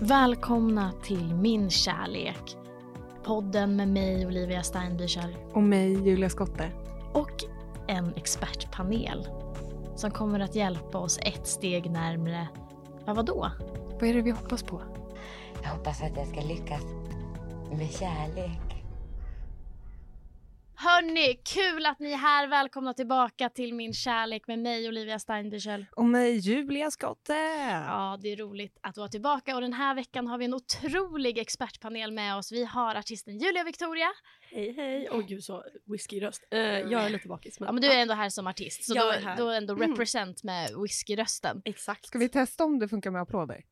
Välkomna till Min kärlek. Podden med mig Olivia Steinbücher Och mig, Julia Skotte. och en expertpanel som kommer att hjälpa oss ett steg närmre, ja vadå? Vad är det vi hoppas på? Jag hoppas att jag ska lyckas med kärlek. Hörni, kul att ni är här. Välkomna tillbaka till Min kärlek med mig Olivia Steinbücher. Och mig, Julia Skotte. Ja, det är roligt att vara tillbaka och den här veckan har vi en otrolig expertpanel med oss. Vi har artisten Julia Victoria. Hej hej! Åh gud så whiskyröst. Uh, jag är lite bakis. Men, Ja, men du är ändå här som artist, så Jag då, är här. då ändå Mm. represent med whiskyrösten. Exakt. Ska vi testa om det funkar med applåder?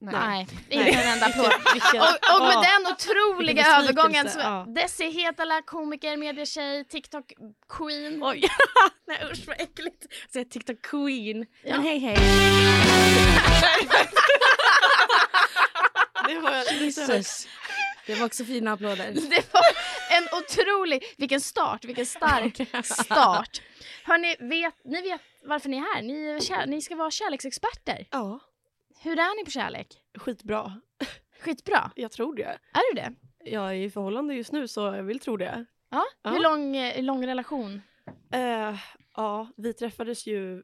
Nej, Nej. inte en enda applåd. Och, och med den otroliga övergången så ja. Desi Hetala, komiker, medietjej, TikTok queen. Oj, nej usch vad äckligt. Säga TikTok queen. Ja. Men hej hej. det var Jesus. Det var också fina applåder. Det var en otrolig, vilken start, vilken stark start. Hörni, vet, ni vet varför ni är här. Ni, är ni ska vara kärleksexperter. Ja, Hur är ni på kärlek? skitbra. Skitbra. Jag tror det. Är du det? Jag är i förhållande just nu så jag vill tro det. Ja. Ja. Hur lång, eh, lång relation? Eh, ja, vi träffades ju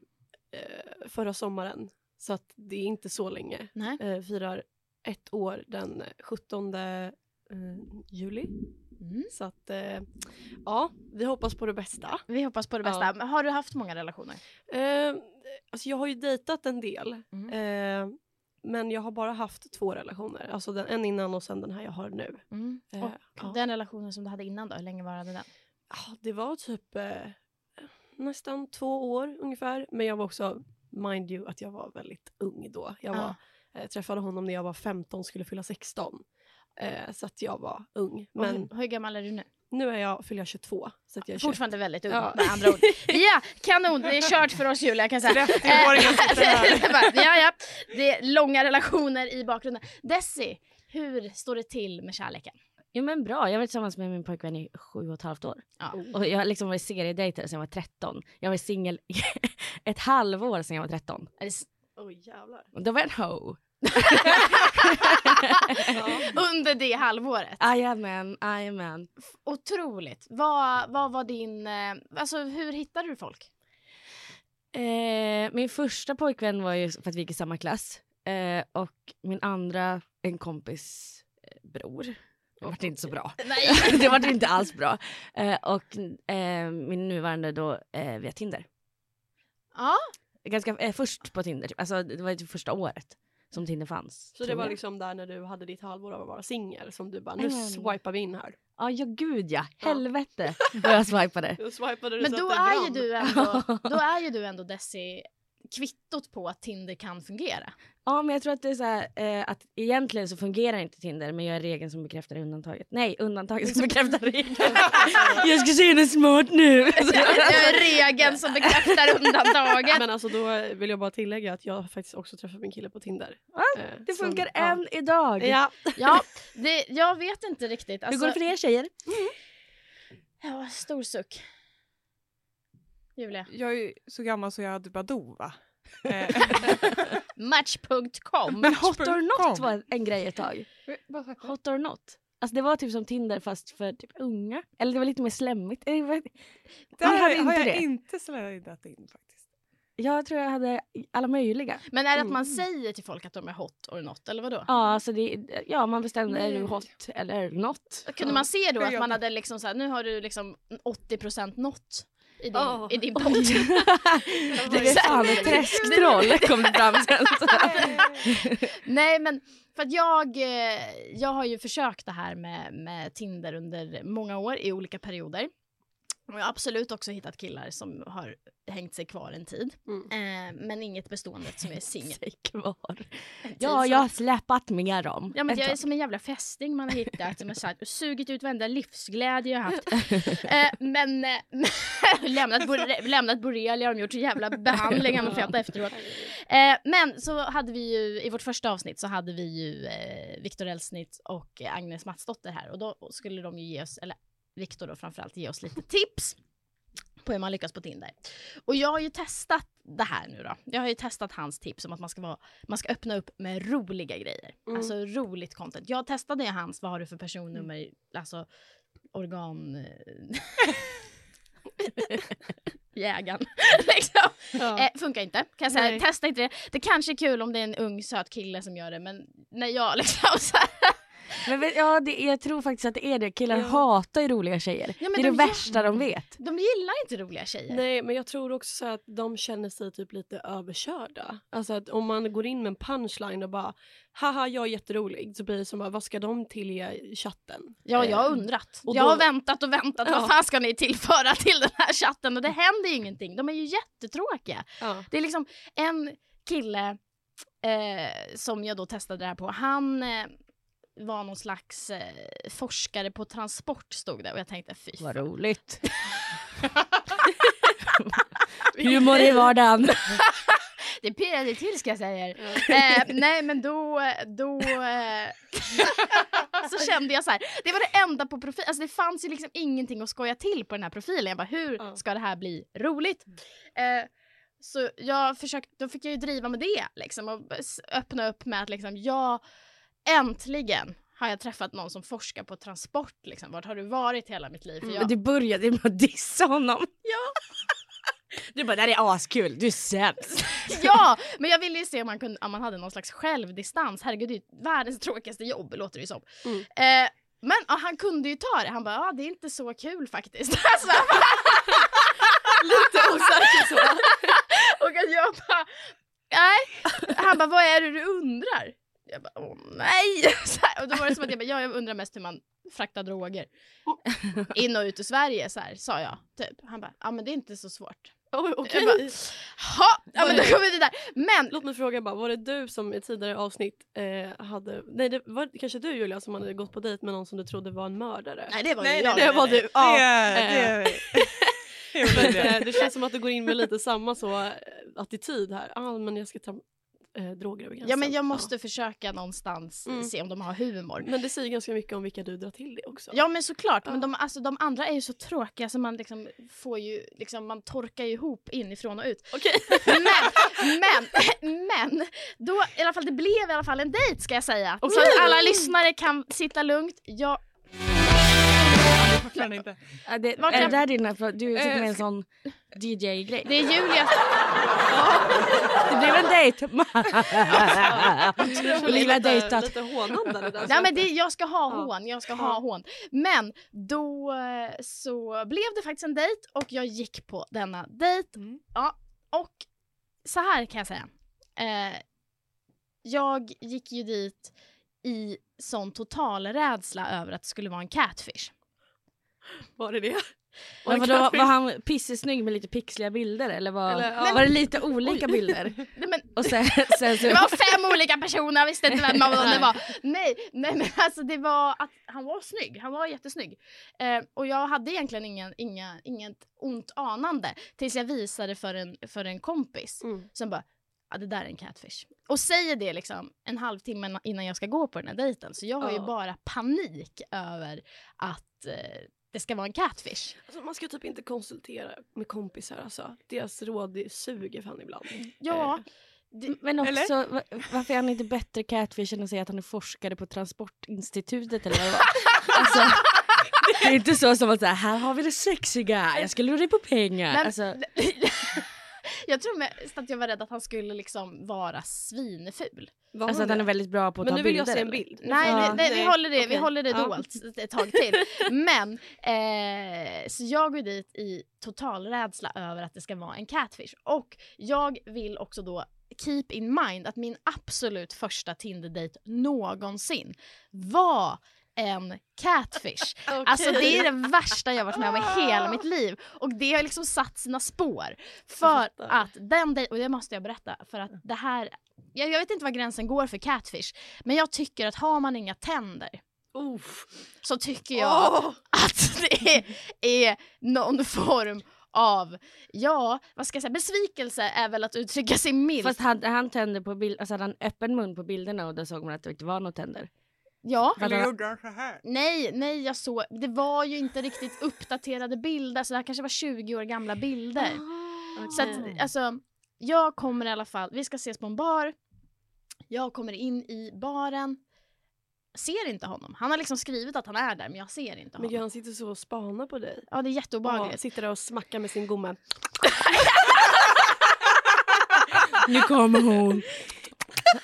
eh, förra sommaren så att det är inte så länge. Nej. Eh, firar ett år den 17 eh, juli. Mm. Så att ja, vi hoppas på det bästa. Vi hoppas på det bästa. Ja. Har du haft många relationer? Alltså jag har ju dejtat en del. Mm. Men jag har bara haft två relationer. Alltså den, en innan och sen den här jag har nu. Mm. Eh, Och ja. den relationen som du hade innan då, hur länge varade den? Ja, det var typ eh, nästan två år ungefär. Men jag var också, mind you, att jag var väldigt ung då. Jag var, eh, träffade honom när jag var 15 skulle fylla 16. Eh, så att jag var ung. Men hur, hur gammal är du nu? Nu är jag, fyller jag 22. Så att jag är 21. Fortfarande väldigt ung Ja. med andra ord. Ja, kanon! Det är kört för oss Julia kan jag säga. 30-åringen sitter här. Eh, bara, ja, ja. Det är långa relationer i bakgrunden. Desi, hur står det till med kärleken? Jo men bra, jag var tillsammans med min pojkvän i sju och ett halvt år. Ja. Och jag har liksom varit seriedejtare sedan jag var 13. Jag var singel ett halvår sedan jag var 13. Är det s- Oj jävlar. Då var jag en ho. Under det halvåret? Jajamän, jajamän. Otroligt. Vad, vad var din... eh, Alltså hur hittade du folk? Eh, min första pojkvän var ju för att vi gick i samma klass. Eh, och min andra, en kompis eh, bror. Det var inte så bra. Nej. det var inte alls bra. Eh, och eh, min nuvarande då via Tinder. Ja, Ganska först på Tinder, typ. alltså det var ju typ första året som Tinder fanns. Så det var jag. liksom där när du hade ditt halvår av att vara singel som du bara, nu Mm. swipar vi in här. Ja, ja gud ja. Helvete vad jag swipade. Då swipade du men då är, ju du ändå, då är ju du ändå Desi kvittot på att Tinder kan fungera. Ja, men jag tror att det är så här, eh, att egentligen så fungerar inte Tinder, men jag är regeln som bekräftar undantaget. Nej, undantaget som bekräftar regeln. jag ska se henne smart nu. Det är regeln som bekräftar undantaget. Men alltså då vill jag bara tillägga att jag faktiskt också träffat min kille på Tinder. Ja, Eh, det som- funkar ja. än idag. Ja. Ja, det, jag vet inte riktigt. Hur Alltså, går det för er tjejer? Ja, stor suck. Julia. Jag är så gammal så jag hade Badoo va? Eh, Match.com. Men hot or not var en grej ett tag. Hot or not. Alltså det var typ som Tinder fast för typ unga. Eller det var lite mer slemmigt. Eh, Där Man hade har inte jag det. inte slidat in faktiskt. Jag tror jag hade alla möjliga. Men är det att man Mm. säger till folk att de är hot or not, eller vadå? Ja, alltså det, ja man bestämde är du hot eller not. Kunde man se då att man hade liksom så här, nu har du liksom 80% not i din, Ja. i din pott. Det är fan ett träsktroll kom det fram sen. Nej men för att jag, eh, jag har ju försökt det här med, med Tinder under många år i olika perioder. Och jag har absolut också hittat killar som har hängt sig kvar en tid. Mm. Eh, men inget bestående som är singel. Kvar. Ja, så- jag har släpat med dem. Ja men jag är som en jävla fästing man har hittat som har sagt, och sugit ut varenda livsglädje jag haft. eh, men eh, lämnat, bor- lämnat borrelia har de gjort så jävla behandlingar med feta efteråt. Eh, men så hade vi ju, i vårt första avsnitt så hade vi ju eh, Viktor Elsnitz och Agnes Matsdotter här och då skulle de ju ge oss, eller Viktor då framförallt, ge oss lite tips på hur man lyckas på Tinder. Och jag har ju testat det här nu då. Jag har ju testat hans tips om att man ska, vara, man ska öppna upp med roliga grejer. Mm. Alltså roligt content. Jag testade ju hans, vad har du för personnummer, alltså organ... eh, Jägaren. liksom. Ja. Eh, funkar inte. Kan jag säga. Nej. Testa inte det. Det kanske är kul om det är en ung söt kille som gör det men när jag liksom så här, Men ja, det, jag tror faktiskt att det är det. Killar Ja. hatar ju roliga tjejer. Ja, men det är det de gör- värsta de vet. De gillar inte roliga tjejer. Nej men jag tror också så att de känner sig typ lite överkörda. Alltså att om man går in med en punchline och bara haha jag är jätterolig så blir det som bara vad ska de tillge i chatten? Ja, jag har Eh, undrat. och jag då- har väntat och väntat. Ja. Vad fan ska ni tillföra till den här chatten? Och det händer ju ingenting. De är ju jättetråkiga. Ja. Det är liksom en kille eh, som jag då testade det här på. Han eh, var någon slags eh, forskare på transport stod det och jag tänkte fy Vad roligt. Humor i vardagen. Det pirrade till ska jag säga. er. Eh, nej men då, då eh, så kände jag så här. det var det enda på profilen, alltså det fanns ju liksom ingenting att skoja till på den här profilen. Jag bara hur ska det här bli roligt? Eh, så jag försökte, då fick jag ju driva med det liksom och öppna upp med att liksom jag äntligen har jag träffat någon som forskar på transport liksom. Vart har du varit hela mitt liv? För jag, Men du började med att dissa honom. Ja. Du bara, det här är askul, du är sämst. ja, men jag ville ju se om man, kunde, om man hade någon slags självdistans. Herregud, det är världens tråkigaste jobb låter det ju som. Mm. Eh, men ja, han kunde ju ta det. Han bara, ja det är inte så kul faktiskt. Alltså, Lite osäker så. och att jag bara, nej. Han bara, vad är det du undrar? Jag bara, åh nej. Så här, och då var det som att jag bara, ja, jag undrar mest hur man fraktar droger. In och ut ur Sverige så här, sa jag. Typ. Han bara, ja men det är inte så svårt. Jag okej. Ha, ja men då kommer vi där. Men Låt mig fråga bara, var det du som i tidigare avsnitt eh, hade, nej det var kanske du Julia som hade gått på dejt med någon som du trodde var en mördare? nej det var Nej, jag. nej, det var du. Ja, Det, det, gjorde att, det. eh, det känns som att du går in med lite samma så eh, attityd här. Ah, men jag ska ta eh, droger över gränsen. Ja men jag måste försöka någonstans Mm. se om de har humor. Men det säger ganska mycket om vilka du drar till det också. Ja men såklart, Ja. men de, alltså, de andra är ju så tråkiga så man liksom får ju, liksom, man torkar ju ihop inifrån och ut. Okej. Men, men, men, då i alla fall, det blev i alla fall en dejt ska jag säga. Så Okej. att alla lyssnare kan sitta lugnt. Jag, Fortfarande inte. Är det, Vart är jag- det där dina, du sitter Eh, med en sån DJ-grej? det är Julia, Det blev en dejt! Lite, dejtat. lite hånande där. Nej men det, jag ska ha Ja. hån, jag ska Ja. ha hån. Men då eh, så blev det faktiskt en dejt och jag gick på denna dejt. Mm. Ja, och så här kan jag säga. Eh, jag gick ju dit i sån total rädsla över att det skulle vara en catfish. Var det det? Men vadå, var han pissesnygg med lite pixliga bilder eller var, Eller, ja. var det lite olika bilder? Nej, men, Och sen, sen så... det var fem olika personer, jag visste inte vem av dem det var. Nej, nej men alltså det var att han var snygg, han var jättesnygg. Eh, och jag hade egentligen ingen, inga, inget ont anande tills jag visade för en, för en kompis Mm. som bara ja det där är en catfish. Och säger det liksom en halvtimme innan jag ska gå på den här dejten. Så jag har ju Ja. bara panik över att eh, det ska vara en catfish. Alltså, man ska typ inte konsultera med kompisar alltså. Deras råd det suger fan ibland. Ja, Eh, det, Men också, va- varför är han inte bättre catfish än att säga att han är forskare på Transportinstitutet eller vad det var? Alltså, det är inte så som att säga, här har vi det sexiga, jag ska lura dig på pengar. Men- alltså, jag tror mest att jag var rädd att han skulle liksom vara svinful. var alltså att han är väldigt bra på att Men ta nu vill bilder. jag se en bild. Nej, Ja. nej, nej, vi håller det, vi okej. håller det Ja. dolt ett tag till. Men, eh, så jag går dit i total rädsla över att det ska vara en catfish. Och jag vill också då keep in mind att min absolut första Tinder-date någonsin var en catfish. Alltså det är det värsta jag varit med om i hela mitt liv. Och det har liksom satt sina spår. För att den dejt, och det måste jag berätta, för att det här, jag, jag vet inte var gränsen går för catfish, men jag tycker att har man inga tänder Uff. så tycker jag Åh! att det är någon form av, ja, vad ska jag säga, besvikelse är väl att uttrycka sig milt. Fast hade han tänder på bild, alltså hade han öppen mun på bilderna och då såg man att det inte var några tänder. Ja. Eller gjorde han så här? Nej, nej jag såg, det var ju inte riktigt uppdaterade bilder så det här kanske var 20 år gamla bilder. Så att alltså, jag kommer i alla fall, vi ska ses på en bar. Jag kommer in i baren. Ser inte honom. Han har liksom skrivit att han är där men jag ser inte Men honom. gud, han sitter så och spanar på dig. Ja det är Ja, jätteobehagligt. sitter där och smackar med sin gomma. Nu kommer hon.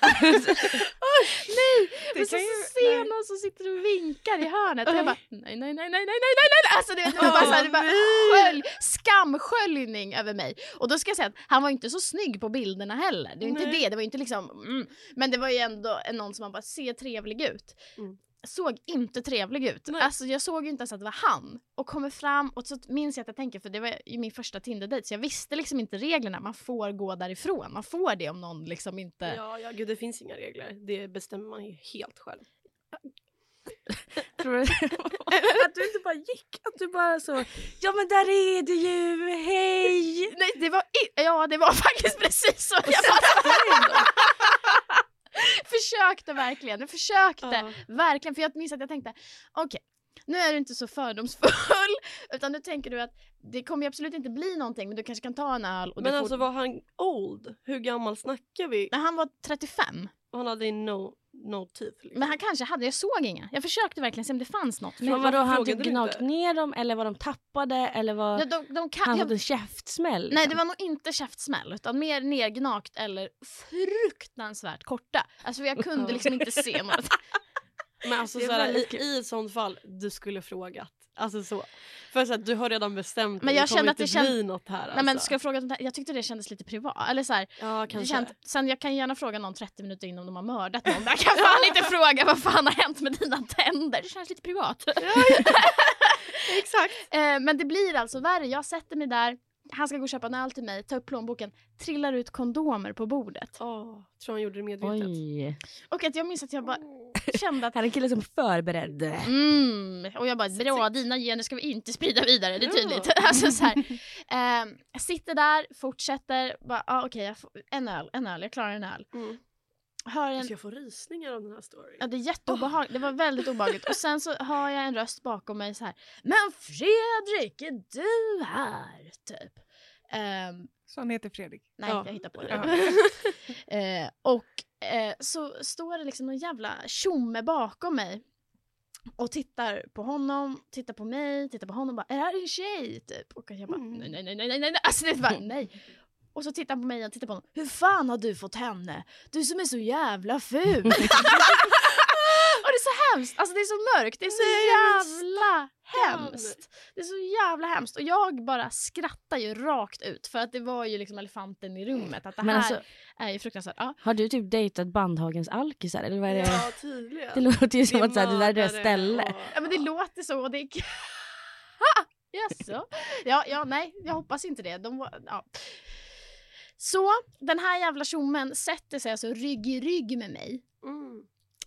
nej! Det men så, så ser jag någon som sitter och vinkar i hörnet och jag bara nej, nej, nej, nej, nej, nej, nej, nej. Alltså det, det var bara, så här, det bara skölj, skamsköljning över mig. Och då ska jag säga att han var inte så snygg på bilderna heller. Det var inte nej. det, det var inte liksom mm. Men det var ju ändå någon som man bara ser trevlig ut. Mm. Såg inte trevlig ut. Nej. Alltså jag såg ju inte ens att det var han. Och kommer fram och så minns jag att jag tänker, för det var ju min första Tinder-dejt så jag visste liksom inte reglerna. Man får gå därifrån. Man får det om någon liksom inte... Ja, ja, gud det finns inga regler. Det bestämmer man ju helt själv. Tror du att du inte bara gick? Att du bara så, ja men där är du ju, hej! Nej, det var, ja, det var faktiskt precis så. Jag bara, försökte verkligen. Jag försökte Ja. verkligen. För jag minns att jag tänkte, okej, nu är du inte så fördomsfull. Utan nu tänker du att det kommer ju absolut inte bli någonting men du kanske kan ta en öl. Men alltså får... var han old? Hur gammal snackar vi? Nej, han var 35. Och han hade no, no teeth. Liksom. Men han kanske hade, jag såg inga. Jag försökte verkligen se om det fanns något. Men vadå, han typ gnagt ner dem eller var de tappade eller var Ja, de, de kan, han jag, fått en käftsmäll? Nej, det liksom? var nog inte käftsmäll utan mer nergnagt eller fruktansvärt korta. Alltså jag kunde liksom inte se något. Men alltså såhär, i, i ett sånt fall, du skulle frågat. Alltså så. För så att du har redan bestämt Men jag det kommer inte känd- bli något här. Alltså. Nej men ska jag fråga, här? jag tyckte det kändes lite privat. Eller så här, Ja kanske. känt, sen jag kan gärna fråga någon 30 minuter innan de har mördat någon. Jag kan fan inte fråga vad fan har hänt med dina tänder. Det känns lite privat. Exakt. Eh, men det blir alltså värre. Jag sätter mig där, han ska gå och köpa en öl till mig, ta upp plånboken, trillar ut kondomer på bordet. Åh, tror han gjorde det medvetet. Oj. Och att jag minns att jag bara kände att Här är en kille som är förberedd. Mm. Och jag bara, bra dina gener ska vi inte sprida vidare, det är tydligt. alltså, så här. Eh, jag sitter där, fortsätter, bara, ah, okej, jag får- en öl, en öl, jag klarar en öl. Mm. Hör en, Alltså jag får rysningar av den här storyn. ja, det är jätteobehagligt, det var väldigt obehagligt. Och sen så hör jag en röst bakom mig så här, men Fredrik, är du här? Typ. Ehm, Så han heter Fredrik. nej, Ja. jag hittar på det. Ja. Eh, och eh, så står det liksom någon jävla tjomme bakom mig och tittar på honom, tittar på mig, tittar på honom och bara är det här en tjej? Typ. Och jag bara Mm. nej, nej, nej, nej, nej, nej, alltså det bara nej. Och så tittar han på mig och tittar på honom. Hur fan har du fått henne? Du som är så jävla ful. är så hemskt, alltså det är så mörkt, det är så Nej, jävla hemskt. Det är så jävla hemskt och jag bara skrattar ju rakt ut för att det var ju liksom elefanten i rummet att det Men här alltså, är ju fruktansvärt. Ja. har du typ dejtat Bandhagens alkisar eller vad är det? Ja, tydligen. Det låter ju som Det att det där är deras ställe. och- ja men det låter så och det är... Jaså? Ja, ja, nej, jag hoppas inte det. De var, ja. Så den här jävla tjommen sätter sig alltså rygg i rygg med mig. Mm.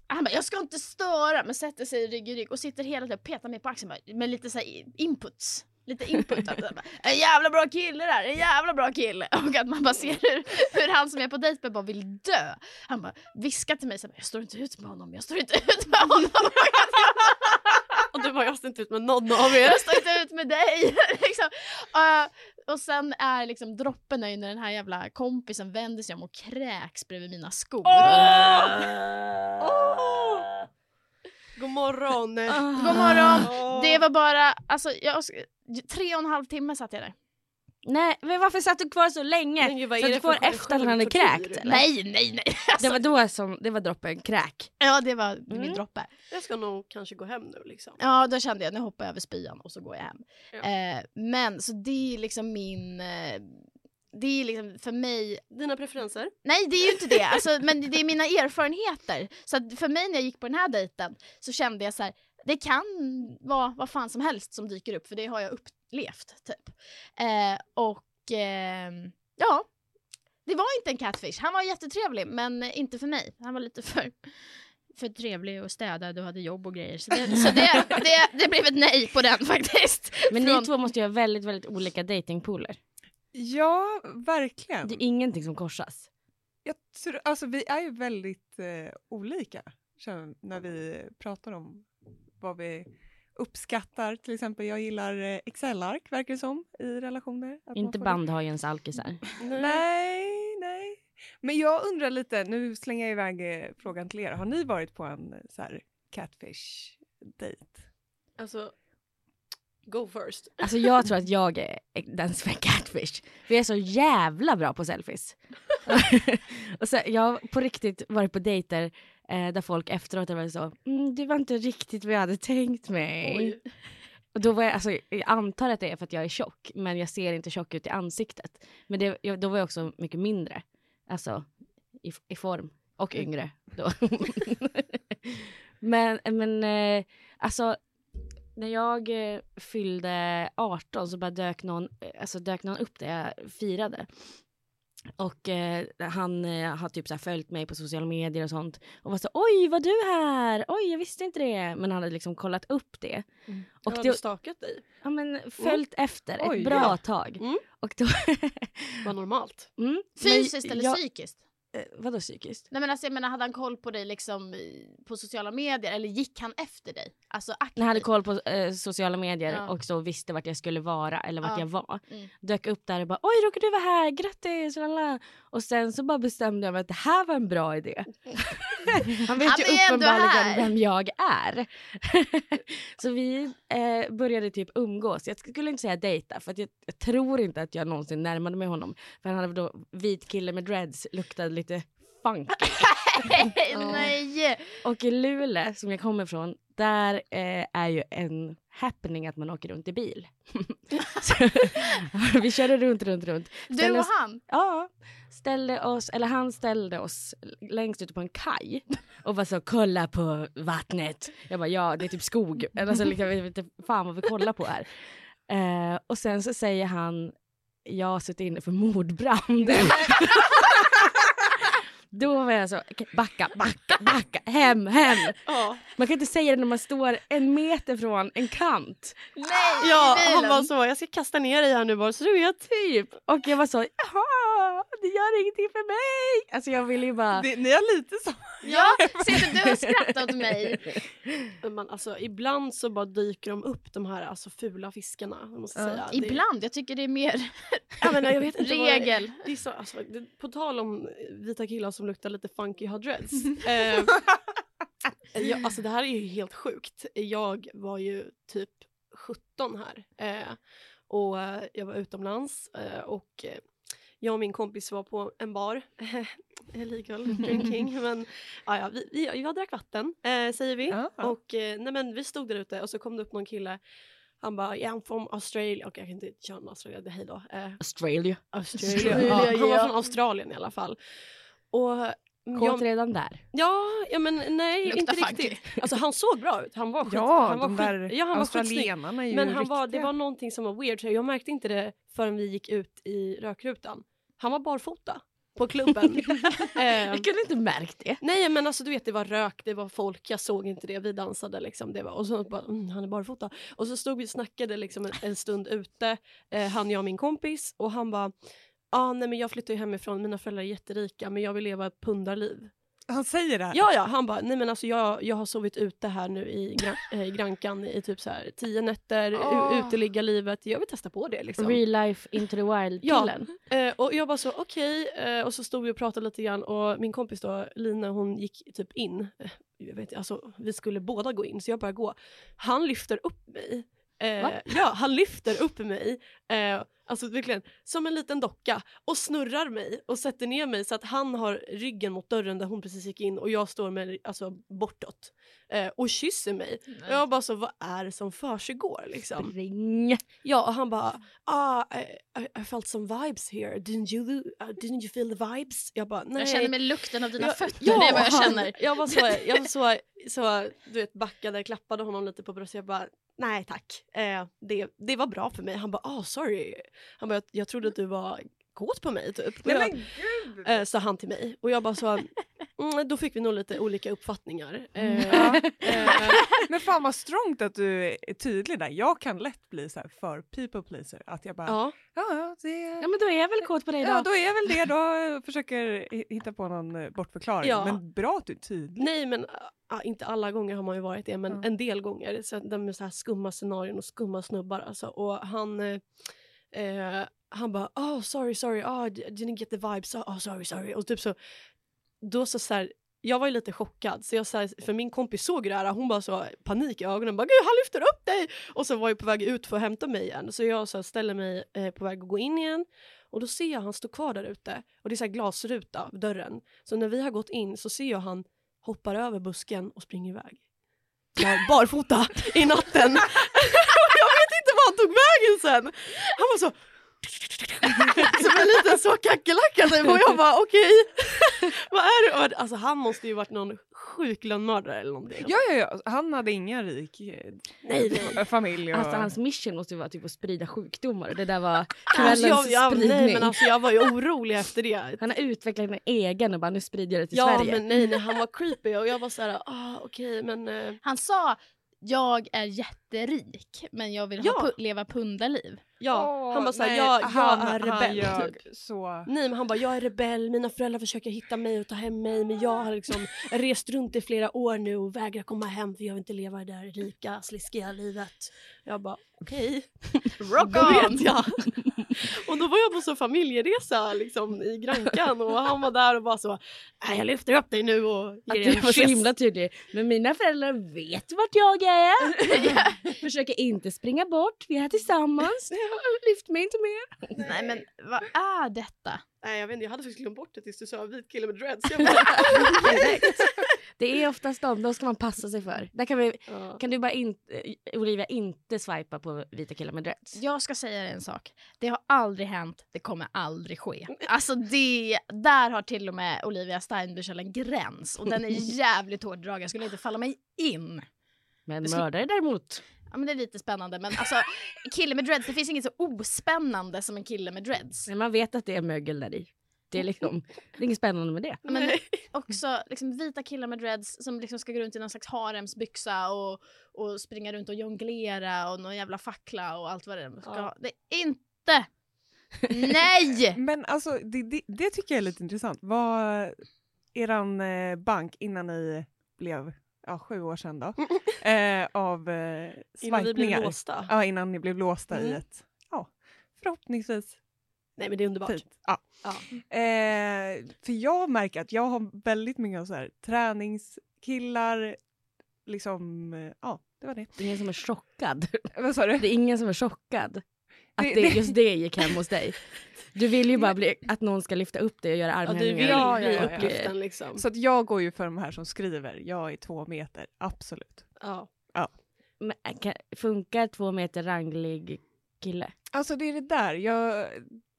Han bara, jag ska inte störa, men sätter sig rygg i rygg och sitter hela tiden och petar mig på axeln bara, med lite så inputs. Lite input. Att, bara, en jävla bra kille där, en jävla bra kille. Och att man bara ser hur, hur han som är på dejt med bara vill dö. Han bara viskar till mig så här, jag står inte ut med honom, jag står inte ut med honom. Och du bara, jag står inte ut med någon av er. jag står inte ut med dig. liksom. Eh, och sen är liksom droppen är ju när den här jävla kompisen vänder sig om och kräks bredvid mina skor. Åh! God morgon. God morgon! Det var bara, alltså jag, tre och en halv timme satt jag där. Nej, men varför satt du kvar så länge? Men gud, vad Så är att det du får efter att han hade kräkt eller? Nej, nej, nej. Alltså, Det var då som, det var droppen, kräk. Ja, det var min Mm. droppe. Jag ska nog kanske gå hem nu liksom. Ja, då kände jag nu hoppar jag över spyan och så går jag hem. Ja. Eh, men så det är liksom min... Eh, det är liksom för mig... Dina preferenser? Nej, det är ju inte det. Alltså, men det är mina erfarenheter. Så att för mig när jag gick på den här dejten så kände jag så här, det kan vara vad fan som helst som dyker upp för det har jag upplevt typ. Eh, och ehm, ja, det var inte en catfish. Han var jättetrevlig men inte för mig. Han var lite för, för trevlig och städad och hade jobb och grejer. Så det, så det, det, det blev ett nej på den faktiskt. Men Från- ni två måste ju ha väldigt, väldigt olika datingpooler. Ja, verkligen. Det är ingenting som korsas. Jag tror, alltså, vi är ju väldigt eh, olika, när vi pratar om vad vi uppskattar. Till exempel, jag gillar eh, Excel-ark, verkar det som, i relationer. Inte bandhajens alkisar. Nej, nej. Men jag undrar lite, nu slänger jag iväg eh, frågan till er. Har ni varit på en eh, så här catfish-dejt? Alltså, go first. Alltså jag tror att jag är den som är catfish. Vi är så jävla bra på selfies. och så, jag har på riktigt varit på dejter eh, där folk efteråt varit så, mm, det var inte riktigt vad jag hade tänkt mig. Oj. Och då var jag, alltså, jag antar att det är för att jag är tjock, men jag ser inte tjock ut i ansiktet. Men det, jag, då var jag också mycket mindre, alltså i, i form och yngre då. men men eh, alltså när jag eh, fyllde 18 så bara dök någon, eh, alltså dök någon upp där jag firade. Och eh, han eh, har typ så följt mig på sociala medier och sånt. Och var så oj var du här? Oj jag visste inte det. Men han hade liksom kollat upp det. Och Och jag det, stakat dig. ja, men följt efter Oj, ett bra ja. tag. Mm. Och då, Var normalt. mm, men Fysiskt eller jag- psykiskt? Eh, Vadå psykiskt? Nej men alltså jag menar hade han koll på dig liksom i- på sociala medier eller gick han efter dig? Alltså aktivt? Jag hade koll på eh, sociala medier Ja. och så visste vart jag skulle vara eller vart Ja. jag var. Mm. Dök upp där och bara oj råkar du vara här, grattis! Lala. Och sen så bara bestämde jag mig att det här var en bra idé. Han vet Han ju uppenbarligen vem jag är. så vi eh, började typ umgås. Jag skulle inte säga dejta för att jag, jag tror inte att jag någonsin närmade mig honom. För han hade då vit kille med dreads, luktade lite funk. Nej! Och i Luleå, som jag kommer från, där eh, är ju en happening att man åker runt i bil. Så, vi körde runt, runt, runt. Du Ställde och oss- han? Ja, ställde oss, eller han ställde oss längst ute på en kaj och var så kolla på vattnet. Jag bara ja det är typ skog, alltså, liksom, jag vet inte fan vad vi kollar på här. Eh, och sen så säger han jag har suttit inne för mordbrand. Då var jag så, backa, backa, backa, hem, hem. Ja, Man kan inte säga det när man står en meter från en kant. Nej! ja han bilen. var så, jag ska kasta ner dig här nu bara så du vet. Typ. Och jag var så, jaha, det gör ingenting för mig. Alltså jag ville ju bara... Det, ni har lite så. Ja, sitter du och skrattar åt mig? Men Man, alltså, ibland så bara dyker de upp de här alltså, fula fiskarna. Jag måste Ja. säga. Det- Ibland, jag tycker det är mer Ja, men jag vet inte vad- regel. Det är så, alltså, det, på tal om vita killar som luktar lite funky har dreads. eh, jag, alltså det här är ju helt sjukt. Jag var ju typ 17 här. Eh, och eh, jag var utomlands eh, och eh, jag och min kompis var på en bar. Illegal drinking. men ja, ja, vi, vi, jag drack vatten eh, säger vi. Ja, ja. Och eh, nej, men vi stod där ute och så kom det upp någon kille. Han bara, yeah, I'm from Australia. Och jag kan inte köra Australia, det hej då. Eh, Australia. Australia. Australia, Ja, han var från Australien i alla fall. Och Kåt jag, redan där. ja, ja men nej Luktar inte funky. riktigt. Alltså han såg bra ut. Han var skit, Ja, han var de skit, där ja, han var australienarna är ju Men han var, det var någonting som var weird så jag märkte inte det förrän vi gick ut i rökrutan. Han var barfota på klubben. eh, Jag kunde inte märkt det. Nej men alltså du vet det var rök, det var folk, jag såg inte det, vi dansade liksom. Det var, och så bara, mm, han är barfota. Och så stod vi och snackade liksom en, en stund ute, eh, han, jag och min kompis och han bara, ah, nej men jag flyttar ju hemifrån, mina föräldrar är jätterika men jag vill leva ett pundarliv. Han säger det här. Ja ja, han bara, nej men alltså jag, jag har sovit ute här nu i, gra, eh, i Grankan i typ så här tio nätter, oh. uteliggarlivet, jag vill testa på det liksom. Real life into the wild Ja. Eh, och jag bara så okej, eh, och så stod vi och pratade lite grann och min kompis då, Lina, hon gick typ in. Eh, jag vet, alltså, vi skulle båda gå in så jag började gå. Han lyfter upp mig. Eh, ja, han lyfter upp mig, eh, alltså verkligen som en liten docka och snurrar mig och sätter ner mig så att han har ryggen mot dörren där hon precis gick in och jag står med, alltså, bortåt eh, och kysser mig. Och jag bara så, vad är det som försiggår liksom? Ring. Ja, och han bara ah, I, I, I felt some vibes here. Didn't you, uh, didn't you feel the vibes? Jag bara nej. Jag känner med lukten av dina Jag- fötter, ja, det är vad jag han- känner. Jag var så, jag var så, så du vet backade, klappade honom lite på bröstet. Jag bara nej tack. Eh, det, det var bra för mig. Han bara ah sorry. Han bara jag, jag trodde att du var kåt på mig typ. Nej jag, men gud! eh, sa han till mig. Och jag bara så, mm, då fick vi nog lite olika uppfattningar. Eh, Ja. eh, Men fan vad strongt att du är tydlig där. Jag kan lätt bli så här för people pleaser. Att jag bara, ja, ja. ja, det Ja men då är jag väl kåt på dig då. Ja, då är jag väl det då. Jag försöker hi- hitta på någon eh, bortförklaring. Ja. Men bra att du är tydlig. Nej men ja, inte alla gånger har man ju varit det men Ja. en del gånger. Så de är så här skumma scenarion och skumma snubbar alltså. Och han, eh, eh, han bara oh sorry sorry, oh, didn't get the vibes, oh sorry sorry. Och typ så, då så, så här, jag var ju lite chockad så jag så här, för min kompis såg det här hon bara så panik i ögonen bara gud han lyfter upp dig och så var jag på väg ut för att hämta mig igen så jag så här, ställer mig eh, på väg att gå in igen och då ser jag han stå kvar där ute och det är så här glasruta dörren så när vi har gått in så ser jag han hoppar över busken och springer iväg. Där, barfota i natten. Jag vet inte var han tog vägen sen. Han var så som en liten så kackerlacka typ. och jag bara okej. Vad är det? Alltså han måste ju varit någon sjuk lönnmördare eller någonting. Ja, ja, ja. Han hade ingen rik eh, Nej, nej. familj. Och... Alltså hans mission måste ju vara typ att sprida sjukdomar. Det där var Alltså, kvällens jag, jag, spridning. nej men alltså jag var ju orolig efter det. Han har utvecklat en egen och bara nu sprider jag det till Ja Sverige. men nej, nej han var creepy och jag var så här, ah, okej men eh, Han sa jag är jätterik men jag vill Ja. ha pu- leva pundarliv. ja. Åh, han bara såhär, nej, jag, jag han- är han rebell ljög typ. Så... Nej men han bara, jag är rebell, mina föräldrar försöker hitta mig och ta hem mig men jag har liksom rest runt i flera år nu och vägrar komma hem för jag vill inte leva det där rika, sliskiga livet. Jag bara, okej. Rock Då on! och då var jag på så familjeresa liksom i Grankan och han var där och bara så, jag lyfter upp dig nu och ger du dig en var så kyss. himla tydlig. Men mina föräldrar vet vart jag är. Försöker inte springa bort. Vi är här tillsammans. Lyft mig inte mer. Nej men vad är detta? Nej jag vet inte, jag hade faktiskt glömt bort det tills du sa vit kille med dreads. Jag bara, Direkt. Det är oftast de, de ska man passa sig för. Där kan, vi, ja. kan du bara inte, Olivia, inte swipa på vita killar med dreads. Jag ska säga en sak. Det har aldrig hänt, det kommer aldrig ske. Alltså det, där har till och med Olivia Steinbüchel en gräns och den är jävligt hårt dragen. Jag skulle inte falla mig in. Men mördare däremot. Ja men det är lite spännande men alltså kille med dreads, det finns inget så ospännande som en kille med dreads. Men man vet att det är mögel där i. Det är liksom, det är inget spännande med det. Men också liksom vita killar med dreads som liksom ska gå runt i någon slags haremsbyxa och, och springa runt och jonglera och någon jävla fackla och allt vad det är. Ska Ja. Det är inte! Nej! Men alltså det, det, det tycker jag är lite intressant. Vad eran eh, bank innan ni blev, ja sju år sedan då, eh, av eh, Innan vi blev låsta. Ja, innan ni blev låsta i Mm. ett, ja, förhoppningsvis Nej men det är underbart. fint. Ja. Ja. Eh, för jag märker att jag har väldigt av så här, träningskillar, liksom, eh, ja det var det. Det är ingen som är chockad. Vad sa du? Det är ingen som är chockad. Att Det- just det gick hem hos dig. Du vill ju bara bli, att någon ska lyfta upp dig och göra Ja, du armhävningar. vill Ja, bli ja, ja, ja. upplyften liksom. Så att jag går ju för de här som skriver, jag är två meter, absolut. Ja. Men, äh, kan, funkar två meter ranglig kille? Alltså det är det där, jag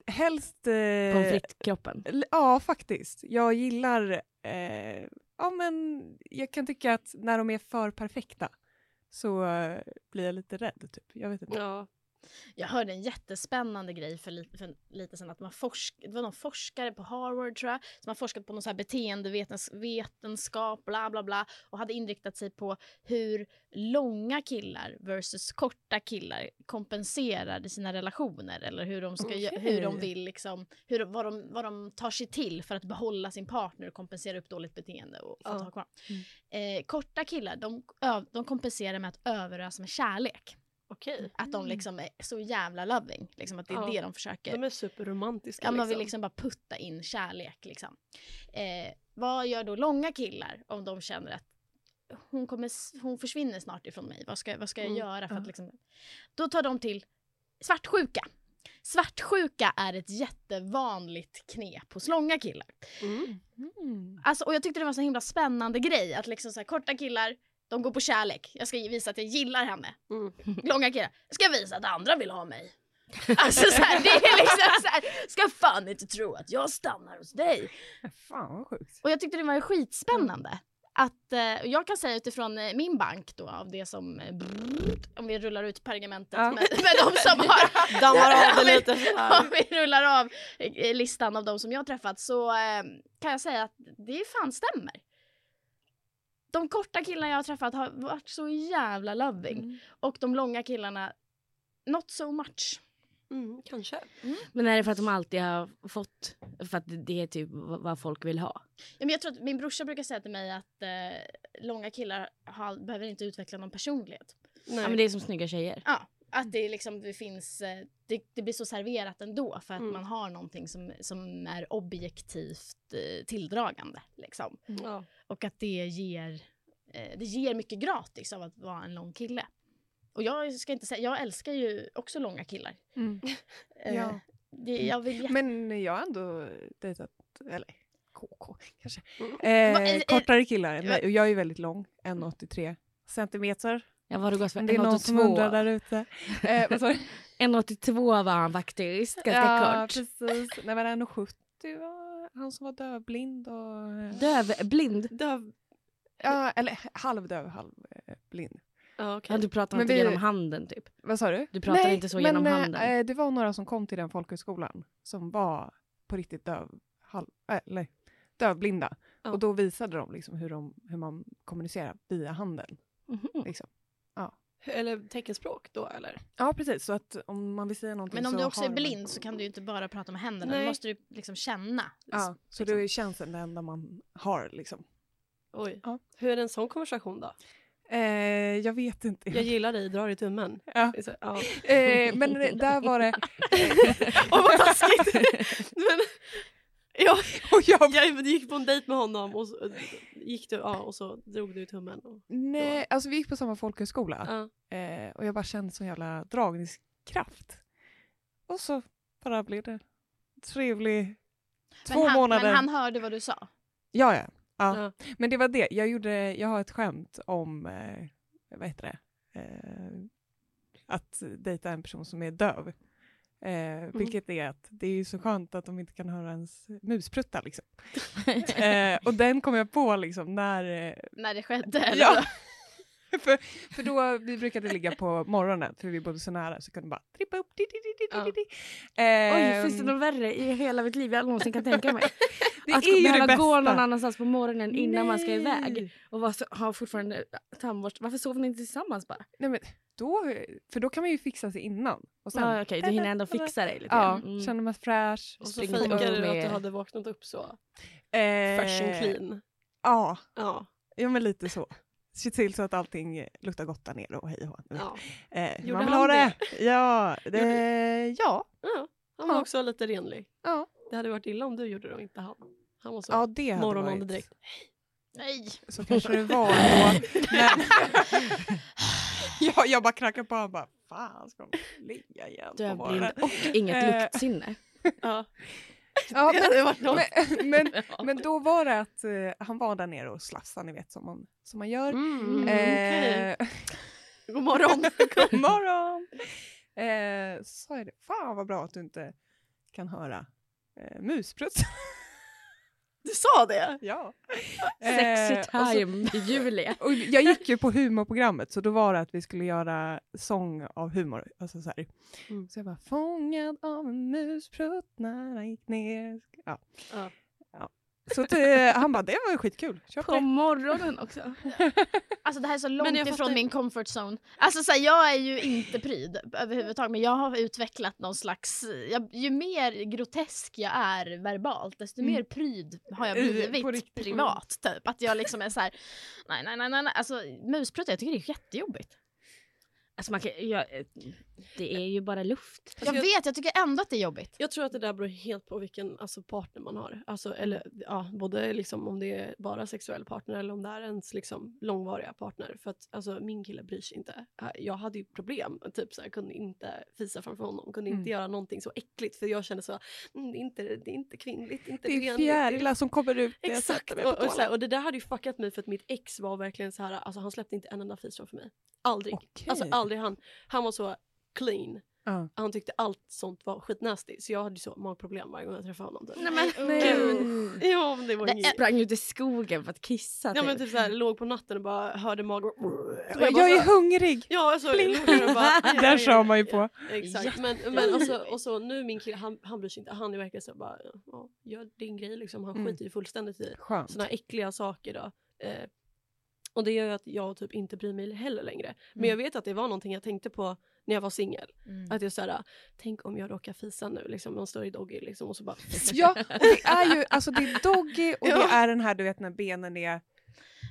helst... Eh, Pommes frites-kroppen? Ja, faktiskt. Jag gillar... Eh, ja, men jag kan tycka att när de är för perfekta så eh, blir jag lite rädd. Typ. Jag vet inte. Ja. Jag hörde en jättespännande grej för lite, för lite sedan att man forsk, det var någon forskare på Harvard tror jag som har forskat på någon så här beteendevetenskap bla bla bla och hade inriktat sig på hur långa killar versus korta killar kompenserar sina relationer eller hur de, ska, gö- hur de vill liksom, hur, vad, de, vad de tar sig till för att behålla sin partner och kompensera upp dåligt beteende och att Ja. ha kvar. Eh, korta killar de, de kompenserar med att överösa med kärlek. Okej. Att de liksom är så jävla loving. Liksom att det är Ja. det de försöker. De är superromantiska ja, man vill liksom. liksom bara putta in kärlek. Liksom. Eh, vad gör då långa killar om de känner att hon, kommer, hon försvinner snart ifrån mig. Vad ska, vad ska jag Mm. göra? för att liksom... Då tar de till svartsjuka. Svartsjuka är ett jättevanligt knep hos långa killar. Mm. Mm. Alltså, och jag tyckte det var en så himla spännande grej att liksom så här, korta killar de går på kärlek. Jag ska visa att jag gillar henne. Mm. Långa killar. Jag ska visa att andra vill ha mig. Alltså så här, det är liksom så här, ska fan inte tro att jag stannar hos dig. Fan vad sjukt. Och jag tyckte det var skitspännande. att eh, jag kan säga utifrån eh, min bank då av det som, eh, brrrt, om vi rullar ut pergamentet Ja. med, med de som har Dammar av det Om vi- lite så här. Om vi rullar av eh, listan av de som jag har träffat så eh, kan jag säga att det fan stämmer. De korta killarna jag har träffat har varit så jävla loving Mm. och de långa killarna not so much. Mm, kanske. Men är det för att de alltid har fått, för att det är typ vad vad folk vill ha? Ja, men jag tror att min brorsa brukar säga till mig att eh, långa killar har, behöver inte utveckla någon personlighet. Nej. Ja men det är som snygga tjejer. Ja, att det liksom det finns, eh, det, det blir så serverat ändå för att Mm. man har någonting som, som är objektivt eh, tilldragande liksom. ja. Och att det ger, eh, det ger mycket gratis av att vara en lång kille. Och jag ska inte säga, jag älskar ju också långa killar. Mm. Ja. det, jag vill Men jag har ändå dejtat, eller KK kanske, Mm. Va, eh, kortare killar jag är väldigt lång, 1,83 centimeter. Ja vad har du gått för? Det är någon som undrar 1,82? där ute. Eh, vad sa du? 1,82 var han faktiskt, ganska ja, kort. precis. Nej men 1,70 var han som var dövblind och... eh, Dövblind? Döv. Ja, eller halvdöv, halvblind. Ja, okej. Ja, du pratar Men inte vi- genom handen typ. Vad sa du? Du pratar inte så genom men, handen. eh, det var några som kom till den folkhögskolan som var på riktigt döv, halv, äh, eller, dövblinda. Ja. Och då visade de liksom hur, de, hur man kommunicerar via handen. Mhm. Liksom. Eller teckenspråk då eller? Ja, precis. Så att om man vill säga någonting Men om så du också är man- blind så kan du ju inte bara prata med händerna. Nej. Du måste du liksom känna. Ja, så liksom. det är känslan det enda man har liksom. Oj. Ja. Hur är en sån konversation då? Eh, jag vet inte. Jag gillar dig, drar i tummen. Ja. Så- Ja. Eh, men det- där var det... Åh vad taskigt! Men, ja, Och jag, jag gick på en dejt med honom och så, gick du, ja, och så drog du i tummen. Och, nej, alltså vi gick på samma folkhögskola. ja. Eh, och jag bara kände sån jävla dragningskraft. Och så bara blev det trevlig två men, han, månader. men han hörde vad du sa. Ja, ja, ja. Ja. Men det var det. Jag, gjorde, jag har ett skämt om, eh, vad heter det, eh, att dejta en person som är döv. Eh, Vilket är att det är så skönt att de inte kan höra ens muspruttar liksom. eh, och den kom jag på liksom när, eh, När det skedde. Ja. för, för då, vi brukade ligga på morgonen för vi bodde så nära så kunde bara trippa upp. Di, di, di, di, di. Oj, Ehm, finns det något värre i hela mitt liv jag någonsin kan tänka mig? det att är det behöva gå någon annanstans på morgonen innan man ska Nej. iväg och vara så, ha fortfarande tandborste. Varför sover ni inte tillsammans bara? Nej, men då, för då kan man ju fixa sig innan. Och sen, Ja, Okej, du hinner ändå fixa dig lite Ja. Mm. känner mig fräsch. Och så fejkade du att med- du hade vaknat upp så. Eh, Fresh and clean. Ja, Ja. ja, men lite så. Se till så att allting luktar gott där nere och hej och ja. Eh, man vill han ha det. Ja, det, ja, ja. Han var Ja. också lite renlig. ja. Det hade varit illa om du gjorde det och inte han. Han var så ja, det hade morgonande varit. direkt. Nej. Så kanske det var då. Men, jag, jag bara knackade på och bara, fan ska de ligga igen på Dövblind morgonen? och inget Eh. luktsinne. Ja. Ja, Det men, men, men, men då var det att eh, han var där nere och slafsade, ni vet som man, som man gör. Mm. Eh, God morgon. God morgon! Eh, så sa jag det, fan vad bra att du inte kan höra eh, musprutt. Du sa det? ja. Sexy Eh, time, Julia. Och jag gick ju på humorprogrammet så då var det att vi skulle göra sång av humor. Alltså så. Mm. så jag bara fångad av en musprutt när han gick ner. Ja. Ja. Så att, eh, han bara, det var ju skitkul. Kör på det. morgonen också. Alltså det här är så långt jag ifrån fattar- min comfort zone. Alltså så här, jag är ju inte pryd överhuvudtaget men jag har utvecklat någon slags, jag, ju mer grotesk jag är verbalt desto Mm. mer pryd har jag I- blivit privat typ. Att jag liksom är så här, nej nej nej nej, nej. alltså musprutt jag tycker det är jättejobbigt. Alltså man kan, ja, eh, det är ju bara luft. Jag jag- vet, jag tycker ändå att det är jobbigt. Jag tror att det där beror helt på vilken alltså, partner man har. Alltså, eller, ja, både liksom, om det är bara sexuell partner eller om det är ens liksom, långvariga partner. För att alltså, min kille bryr sig inte. Äh, Jag hade ju problem. Typ så här, kunde inte fisa framför honom. Kunde inte Mm. göra någonting så äckligt. För jag kände så, mm, det, är inte, det är inte kvinnligt. Inte Det är renligt, fjärilar som kommer ut Exakt. Och, och, så här, och det där hade ju fuckat mig för att mitt ex var verkligen så här, alltså han släppte inte en enda fis framför mig. Aldrig. Okej. Alltså aldrig han. Han var så clean. Ja. Han tyckte allt sånt var skitnasty så jag hade så magproblem varje gång jag träffade honom. Typ. Nej, men, Nej. Gud. Ja men det var Det inget. Sprang ut i skogen för att kissa. Ja typ. men typ såhär, låg på natten och bara hörde magen Jag, bara jag är så- hungrig! Ja, låg där och bara, ja, Där ja, sa ja, man ju ja, på. Exakt, men, men alltså, och så nu min kille, han, han bryr sig inte, han är verkligen så bara, ja, gör din grej liksom, han Mm. skiter ju fullständigt i här äckliga saker då. Eh, och det gör ju att jag typ inte bryr mig heller längre. Men Mm. jag vet att det var någonting jag tänkte på när jag var singel. Mm. Att jag såhär, tänk om jag råkar fisa nu liksom, man står i doggy liksom och så bara Ja, det är ju alltså det är doggy och det Ja. är den här du vet när benen är,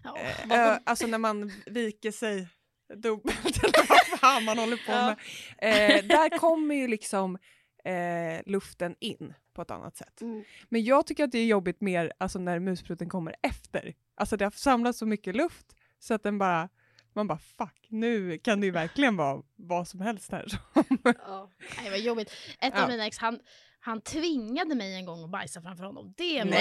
Ja. ö, alltså när man viker sig dubbelt eller vad fan man håller på Ja. med. Eh, där kommer ju liksom eh, luften in på ett annat sätt. Mm. Men jag tycker att det är jobbigt mer alltså när musprutten kommer efter. Alltså det har samlats så mycket luft så att den bara, man bara fuck, nu kan det ju verkligen vara vad som helst här. ja. Nej vad jobbigt. Ett Ja. av mina ex han, han tvingade mig en gång att bajsa framför honom. Det var...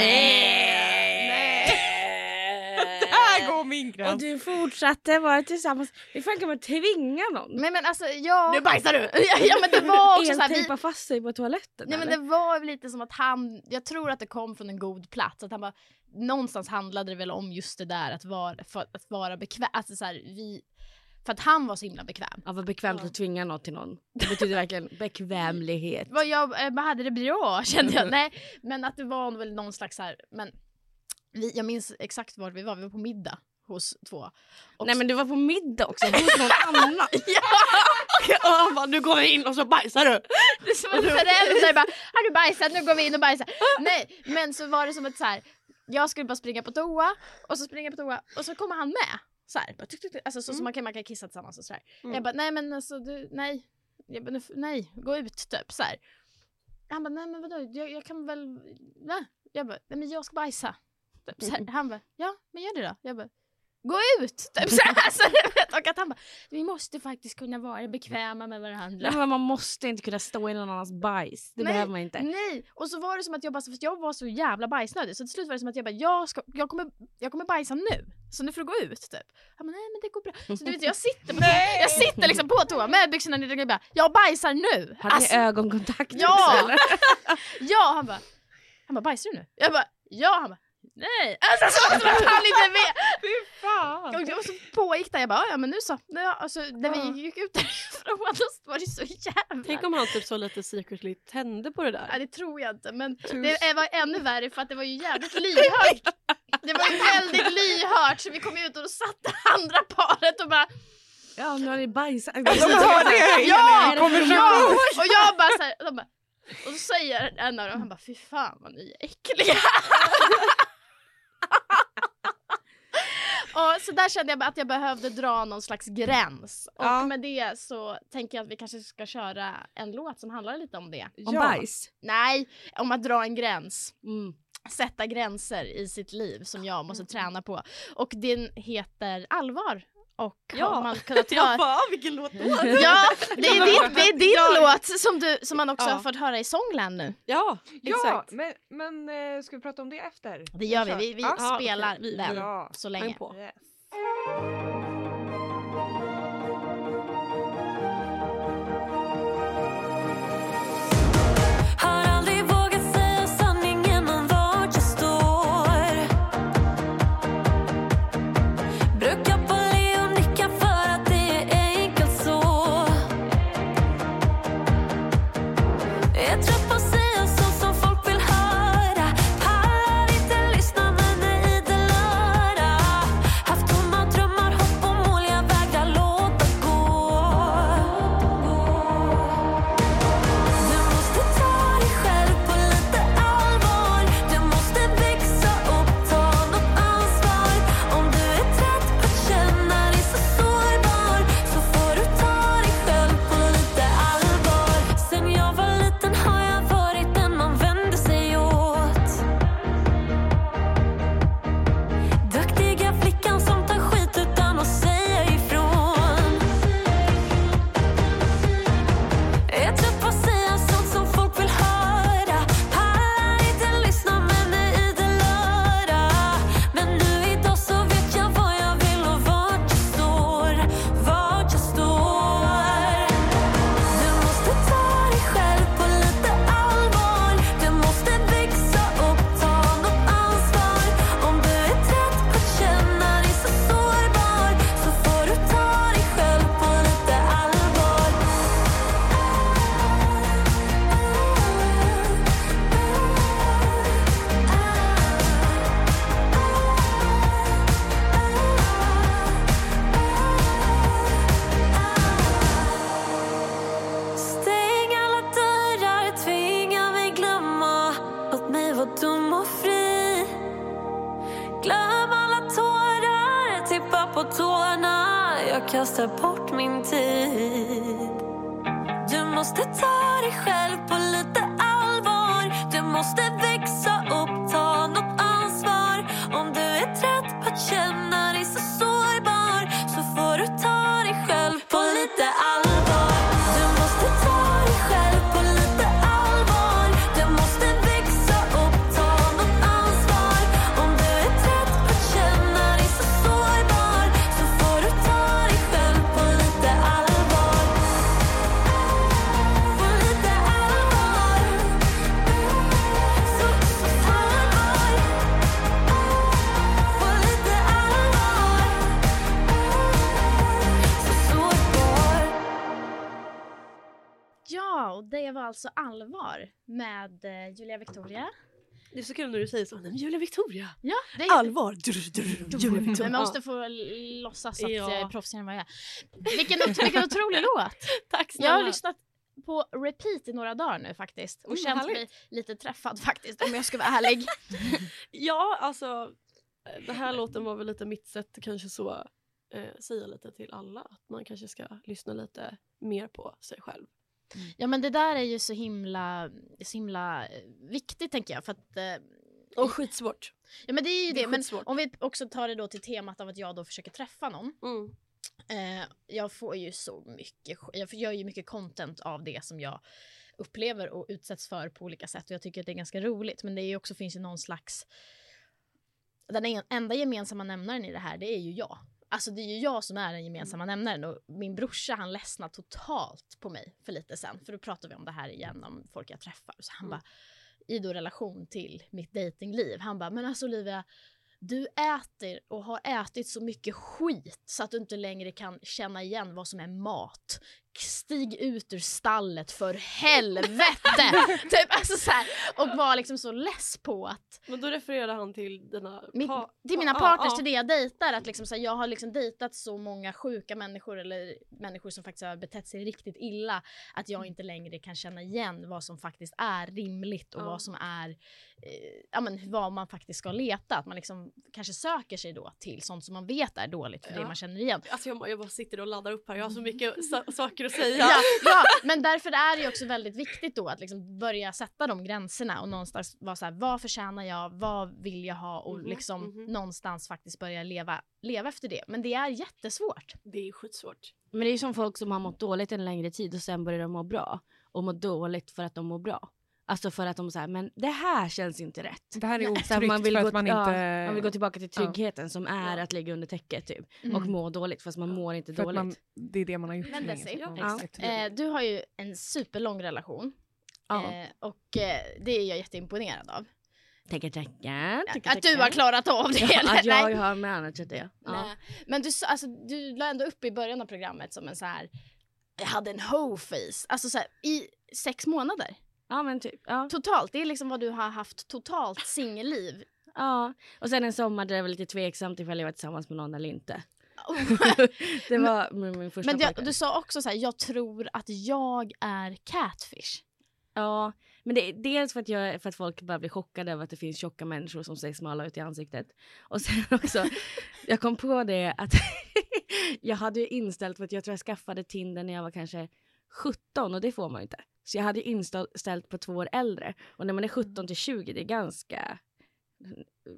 Där går min Och gräns! du fortsatte vara tillsammans. Hur fan kan man tvinga någon? Men, men alltså jag... Nu bajsar du! ja, men det var också såhär, vi, fast sig på toaletten Nej men eller? det var lite som att han, jag tror att det kom från en god plats. Att han bara, någonstans handlade det väl om just det där att vara, för, att vara bekväm. Alltså så här, vi, för att han var så himla bekväm. Ja, vad bekvämt Ja. att tvinga något till någon. Det betyder verkligen bekvämlighet. Vad jag eh, bara hade det bra kände jag. Nej men att det var väl någon slags så här, men vi, jag minns exakt var vi var, vi var på middag hos två. Och Nej men du var på middag också hos någon annan. Och han bara, nu går vi in och så bajsar du! Det är som en förälder bara, har du bajsat? Nu går vi in och bajsar. Nej, men så var det som att så här, jag skulle bara springa på toa och så springer jag på toa och så kommer han med. Så här, bara, tuk, tuk, tuk. Alltså så, så Mm. man kan, man kan kissa tillsammans och sådär. Mm. Jag bara, nej men alltså du, nej. Jag bara, nu nej, gå ut typ så här. Han bara, nej men vadå, jag, jag kan väl, va? Jag bara, nej men jag ska bajsa. Typ, så här. Han bara, ja men gör det då. Jag bara, gå ut! Typ så här. Så, du vet, och att han bara, vi måste faktiskt kunna vara bekväma med varandra. Nej, men man måste inte kunna stå i någon annans bajs. Det Nej. behöver man inte. Nej, och så var det som att jag bara, för jag var så jävla bajsnödig så till slut var det som att jag bara, jag, ska, jag, kommer, jag kommer bajsa nu. Så nu får du gå ut typ. Han bara, nej men det går bra. Så du vet jag sitter, på, jag sitter liksom på toa med byxorna ner och bara, jag bajsar nu. Hade Alltså, ni ögonkontakt Ja! också, ja, han bara, han bara, bajsar du nu? Jag bara, ja. Han bara, nej. Alltså så att han inte med! Fy fan! Och jag var så pågick det, jag bara, ja men nu så. Ja, alltså, när vi gick ut därifrån så var det så jävla... Tänk om han typ så lite secretly tände på det där. Ja det tror jag inte men det var ännu värre för att det var ju jävligt lyhört. Det var ju väldigt lyhört så vi kom ut och då satt det andra paret och bara Ja, nu har ni bajsat. De hör det Ja! ja! Och jag bara såhär, och så säger en av dem, han bara fy fan vad ni är äckliga och så där kände jag att jag behövde dra någon slags gräns. Och Ja. med det så tänker jag att vi kanske ska köra en låt som handlar lite om det. Om Ja. bajs. Nej, om att dra en gräns. Mm. sätta gränser i sitt liv som jag måste träna på. Och den heter Allvar. Och Ja. har man kunnat Jag höra... bara, vilken låt då? Ja, det är din, det är din Ja. låt som, du, som man också Ja. har fått höra i Songland nu. Ja, Ja, exakt. men, men eh, ska vi prata om det efter? Det gör vi, vi, vi Ja. Ja, spelar. Vi- den Ja. så länge. på. Yes. Julia Victoria. Det är så kul när du säger så. Nej, men Julia Victoria. Ja, det är Allvar. Drr, drr, drr, Julia Victoria. Men man måste få låtsas att Ja. jag är proffsigare än vad jag är. Vilken, vilken otrolig låt! Tack snälla. Jag har lyssnat på repeat i några dagar nu faktiskt och Mm, känt härligt. mig lite träffad faktiskt om jag ska vara ärlig. Ja, alltså eh, den här låten var väl lite mitt sätt kanske så eh, säga lite till alla att man kanske ska lyssna lite mer på sig själv. Ja men det där är ju så himla, så himla eh, viktigt tänker jag för att eh, Och skitsvårt. Ja men det är ju Det är det, men om vi också tar det då till temat av att jag då försöker träffa någon. Mm. Eh, jag får ju så mycket, jag gör ju mycket content av det som jag upplever och utsätts för på olika sätt och jag tycker att det är ganska roligt men det är ju också finns ju någon slags den en- enda gemensamma nämnaren i det här det är ju jag. Alltså det är ju jag som är den gemensamma nämnaren och min brorsa han ledsnade totalt på mig för lite sen för då pratade vi om det här igen om folk jag träffar så han Mm. bara i då relation till mitt datingliv han bara men alltså Olivia du äter och har ätit så mycket skit så att du inte längre kan känna igen vad som är mat. Stig ut ur stallet för helvete! typ alltså så här, och var liksom så less på att Men då refererade han till dina... min, till mina partners, ja. till det jag dejtar. Att liksom, så här, jag har liksom dejtat så många sjuka människor eller människor som faktiskt har betett sig riktigt illa att jag inte längre kan känna igen vad som faktiskt är rimligt och Ja. vad som är eh, ja, men, vad man faktiskt ska leta. Att man liksom kanske söker sig då till sånt som man vet är dåligt för det Ja. man känner igen. Alltså jag, jag bara sitter och laddar upp här, jag har så mycket sa- saker att säga. Ja, ja, men därför är det också väldigt viktigt då att liksom börja sätta de gränserna och någonstans vara så här, vad förtjänar jag, vad vill jag ha och Mhm, liksom mhm. någonstans faktiskt börja leva, leva efter det. Men det är jättesvårt. Det är skitsvårt. Men det är som folk som har mått dåligt en längre tid och sen börjar de må bra. Och må dåligt för att de mår bra. Alltså för att de säger men det här känns inte rätt. Det här är Så otryggt att man vill för gå, att man ja, inte... man vill gå tillbaka till Ja. tryggheten som är Ja. att ligga under täcket typ. Mm. Och må dåligt fast man mår inte för dåligt. man, det är det man har gjort Men så länge, Desi, så ja. Eh, du har ju en superlång relation Ja. eh, och eh, det är jag jätteimponerad av. Tackar tackar. tackar, Att du har klarat av det. Ja, eller? att jag Nej. har managed det. Ja. Men du, alltså, du la ändå upp i början av programmet som en så här jag hade en hoe-face, alltså så här, i sex månader. Ja men typ. Ja. Totalt, det är liksom vad du har haft totalt singelliv. ja. Och sen en sommar där det var lite tveksamt ifall jag var tillsammans med någon eller inte. Oh. det var min, min första Men pojkvän. du sa också så här, jag tror att jag är catfish. Ja, men det är dels för att, jag, för att folk bara blir chockade över att det finns tjocka människor som ser smala ut i ansiktet. Och sen också, jag kom på det att jag hade ju inställt för att jag tror jag skaffade Tinder när jag var kanske 17 och det får man ju inte. Så jag hade inställt på två år äldre. Och när man är 17 till 20 det är ganska,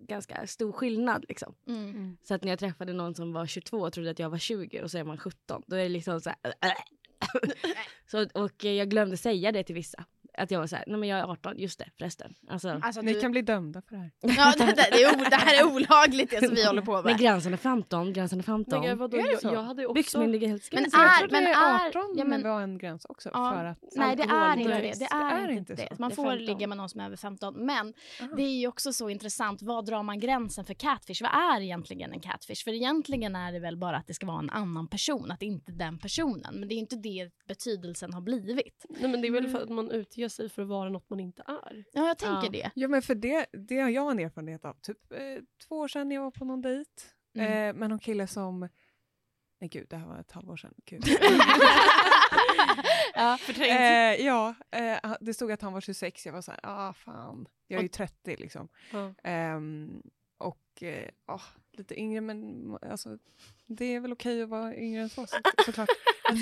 ganska stor skillnad liksom. Mm. Så att när jag träffade någon som var 22 och trodde att jag var 20 och så är man 17, då är det liksom så här. så, och jag glömde säga det till vissa. Att jag var så här, nej men jag är 18, just det förresten. Alltså, Alltså, Ni du, kan bli dömda för det här. ja, det, det, det, är o, det här är olagligt det som vi håller på men med. gränsen är 15, gränsen är 15. Men, vadå, Är jag, jag hade också... Byxmyndighetsgräns. Men jag är- trodde men är- 18 ja, men- var en gräns också. Ja, för att Nej det är inte Nej, det. Det är, inte det. så. Man får 15. ligga med någon som är över 15. Men Aha. det är ju också så intressant. Vad drar man gränsen för catfish? Vad är egentligen en catfish? För egentligen är det väl bara att det ska vara en annan person. Att det inte är den personen. Men det är inte det betydelsen har blivit. Nej, men det är väl för att man utger sig för att vara något man inte är. Ja jag tänker Ja. det. Ja men för det, det har jag en erfarenhet av. Typ eh, två år sedan jag var på någon dejt Mm. eh, med någon kille som Nej gud, det här var ett halvår sedan. Gud. ja. eh, ja, eh, det stod att han var 26. Jag var så här, ah fan. Jag är ju 30 liksom. Ja. Ehm, och eh, ja, lite yngre men alltså, det är väl okej att vara yngre än så, så såklart.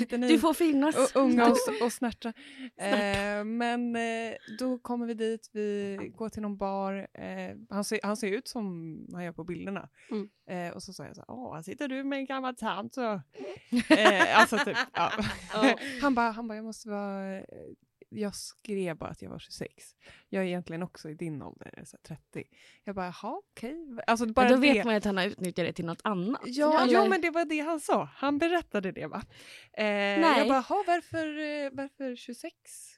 Du får finnas. och, unga och, och snärta. Eh, men eh, då kommer vi dit, vi går till någon bar. Eh, han, ser, han ser ut som han gör på bilderna. Mm. Eh, och så sa jag så här, åh, sitter du med en gammal tant. Så. Eh, alltså typ, ja. Ja. han bara, han bara, jag måste vara... Jag skrev bara att jag var 26. Jag är egentligen också i din ålder, så här 30. Jag bara, jaha, okej. Alltså bara Men då det. vet man ju att han har utnyttjat det till något annat. Ja, Eller- ja, men det var det han sa. Han berättade det va. Eh, jag bara, "Ha, varför, eh, varför 26?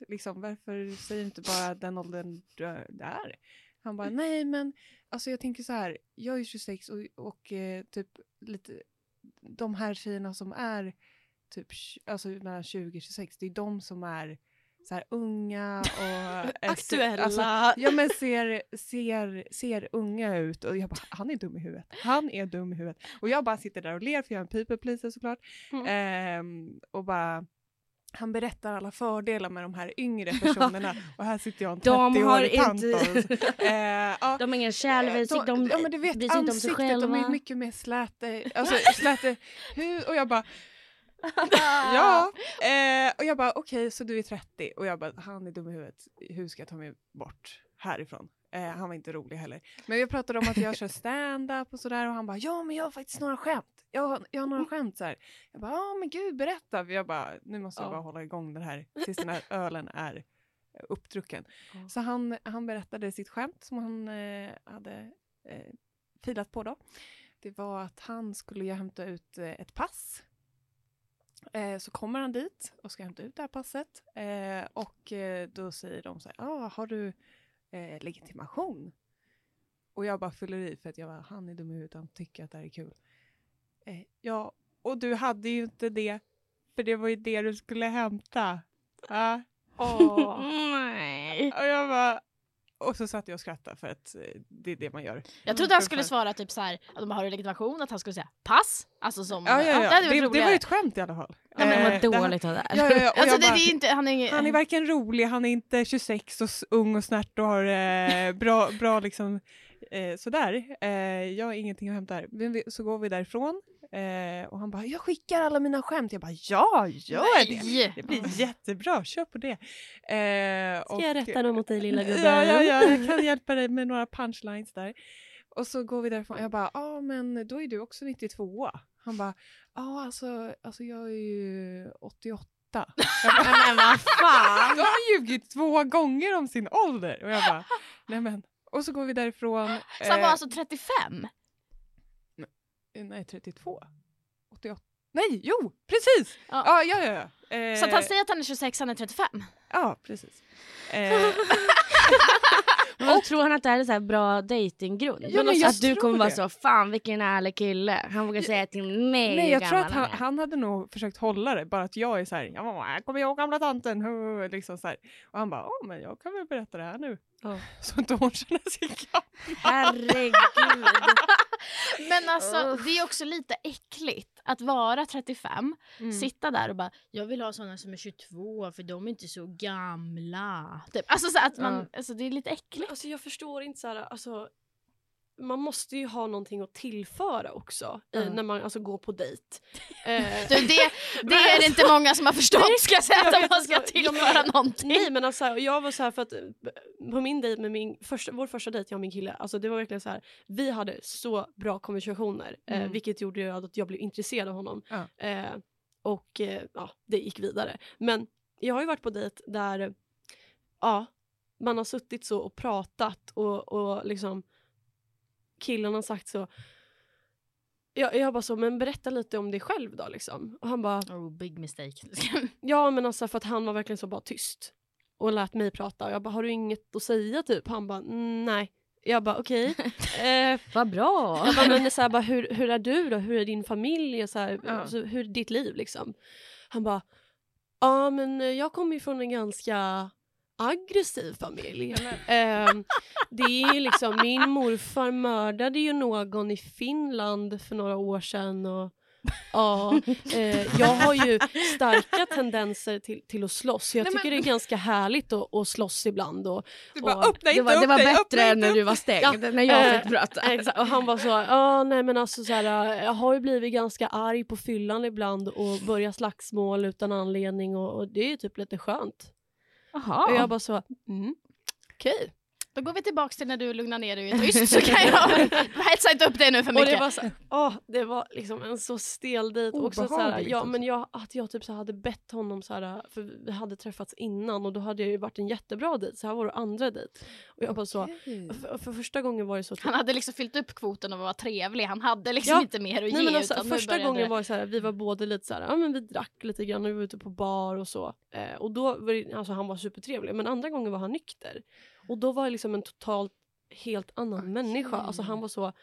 Liksom, varför säger du inte bara den åldern du är? Han bara, nej men alltså jag tänker så här, jag är 26 och, och eh, typ lite de här tjejerna som är typ alltså mellan 20 och 26, det är de som är så här unga och är- Aktuella. Alltså, Ja men ser, ser, ser unga ut och jag bara, han är dum i huvudet. Han är dum i huvudet. Och jag bara sitter där och ler för jag är en people pleaser såklart. Mm. Ehm, och bara, han berättar alla fördelar med de här yngre personerna och här sitter jag en De 30-årig har tant inte- eh, ja, De har ingen kärlek, de, ja men du vet bryr sig inte om sig själva. de är mycket mer släte, alltså släte hud och jag bara Ja, eh, och jag bara okej så du är 30 och jag bara han är dum i huvudet, hur ska jag ta mig bort härifrån? Eh, han var inte rolig heller. Men jag pratade om att jag kör stand-up och sådär och han bara ja men jag har faktiskt några skämt. Jag, har- jag har några skämt så här. Jag bara ja men gud berätta. För jag bara nu måste jag Ja. bara hålla igång den här tills den här ölen är uppdrucken. Ja. Så han, han berättade sitt skämt som han eh, hade eh, filat på då. Det var att han skulle hämta ut eh, ett pass. Eh, så kommer han dit och ska hämta ut det här passet. Eh, och eh, då säger de så här, ah, har du eh, legitimation? Och jag bara fyller i för att jag bara, han är dum i huvudet, han tycker att det här är kul. Eh, ja, och du hade ju inte det, för det var ju det du skulle hämta. Ja. Åh. Nej. Och jag bara, och så satt jag och skrattade för att eh, det är det man gör. Jag trodde han För skulle svara typ så här, att de har legitimation, att han skulle säga pass. Alltså som, Ja, ja, ja. det Det, det var ju ett skämt i alla fall. Ja, men Eh, vad det här- dåligt av det här. Ja, ja, ja. Och Alltså jag det, bara, det är inte, han är ingen... Han är varken rolig, han är inte 26 och ung och snärt och har eh, bra, bra liksom eh, sådär. Eh, jag har ingenting att hämta här. Men vi, så går vi därifrån eh, och han bara, jag skickar alla mina skämt. Jag bara, ja, gör det. Nej! Det blir jättebra, kör på det. Eh, Ska jag rätta dem åt dig lilla gubben? Ja, ja, ja, jag kan hjälpa dig med några punchlines där. Och så går vi därifrån. Jag bara, ja men då är du också 92 Han bara, ja alltså, alltså jag är ju 88. Jag bara, Men vad fan. då har han ljugit två gånger om sin ålder. Och jag bara, nej men. Och så går vi därifrån. Så han var eh, alltså 35? Nej, 32. 88. Nej, jo, precis! Ja. Ja, ja, ja. Eh, Så att han säger att han är 26, han är 35? Ja, precis. Eh, Och tror han att det här är så här bra datinggrund? Ja, men jag att du kommer vara det. så, fan vilken ärlig kille. Han vågar säga till mig Nej, jag tror att han, han hade nog försökt hålla det, bara att jag är så här, ja, här kommer jag gamla tanten, liksom så här. Och han bara, men jag kan väl berätta det här nu. Ja. Så inte hon känner sig gammal. Herregud. Men alltså det är också lite äckligt att vara 35, Mm. sitta där och bara jag vill ha sådana som är 22 för de är inte så gamla. Typ. Alltså, så att man, alltså det är lite äckligt. Alltså jag förstår inte så här, alltså man måste ju ha någonting att tillföra också i, Ja. när man alltså, går på dejt. Eh, Du, det, det är det inte många som har förstått ska jag säga Jag att man ska alltså, ja, men- tillföra någonting. Nej men alltså jag var så här för att eh, på min dejt med min första, vår första dejt jag och min kille, alltså det var verkligen så här vi hade så bra konversationer eh, Mm. vilket gjorde att jag blev intresserad av honom. Ja. Eh, och eh, ja, det gick vidare. Men jag har ju varit på dejt där eh, ja, man har suttit så och pratat och, och liksom killen har sagt så jag, jag bara så, men berätta lite om dig själv då liksom. Och han bara, Oh, big mistake. Ja men alltså för att han var verkligen så bara tyst. Och lät mig prata och jag bara har du inget att säga typ? Han bara "Mm, nej. Jag bara okej. eh, Vad bra. jag bara, men så här, bara, hur, hur är du då? Hur är din familj? Och så här, Ja. alltså, hur är ditt liv liksom? Han bara ja men jag kommer ju från en ganska aggressiv familj. Eh, det är liksom min morfar mördade ju någon i Finland för några år sedan och Ja, eh, jag har ju starka tendenser till, till att slåss. Jag Nej, tycker men- det är ganska härligt att, att slåss ibland. Och, Du bara och- öppna inte Det var, upp det var dig, bättre än när du var stängd, Ja, när jag eh, fick prata. Exakt, och han var så, nej men alltså så här, jag har ju blivit ganska arg på fyllan ibland och börjar slagsmål utan anledning och, och det är ju typ lite skönt. Aha. Och jag bara så, mm, okej. Okay. Då går vi tillbaks till när du lugnar ner dig och är tyst så kan jag hetsa inte upp dig nu för Och mycket. det var, så, åh, det var liksom en så stel dejt. Också så här, Obehagligt ja, också. men jag, att jag typ så hade bett honom, så här, för vi hade träffats innan och då hade det ju varit en jättebra dejt. Så här var det andra dejt. Och jag bara så, för, för första gången var det så typ, Han hade liksom fyllt upp kvoten och var trevlig. Han hade liksom Ja. inte mer att Nej, ge. men alltså, första gången var det så här, vi var båda lite så här, ja men vi drack lite grann och vi var ute på bar och så. Eh, och då var det, alltså han var supertrevlig. Men andra gången var han nykter. Och då var det liksom en totalt helt annan människa. Alltså han var så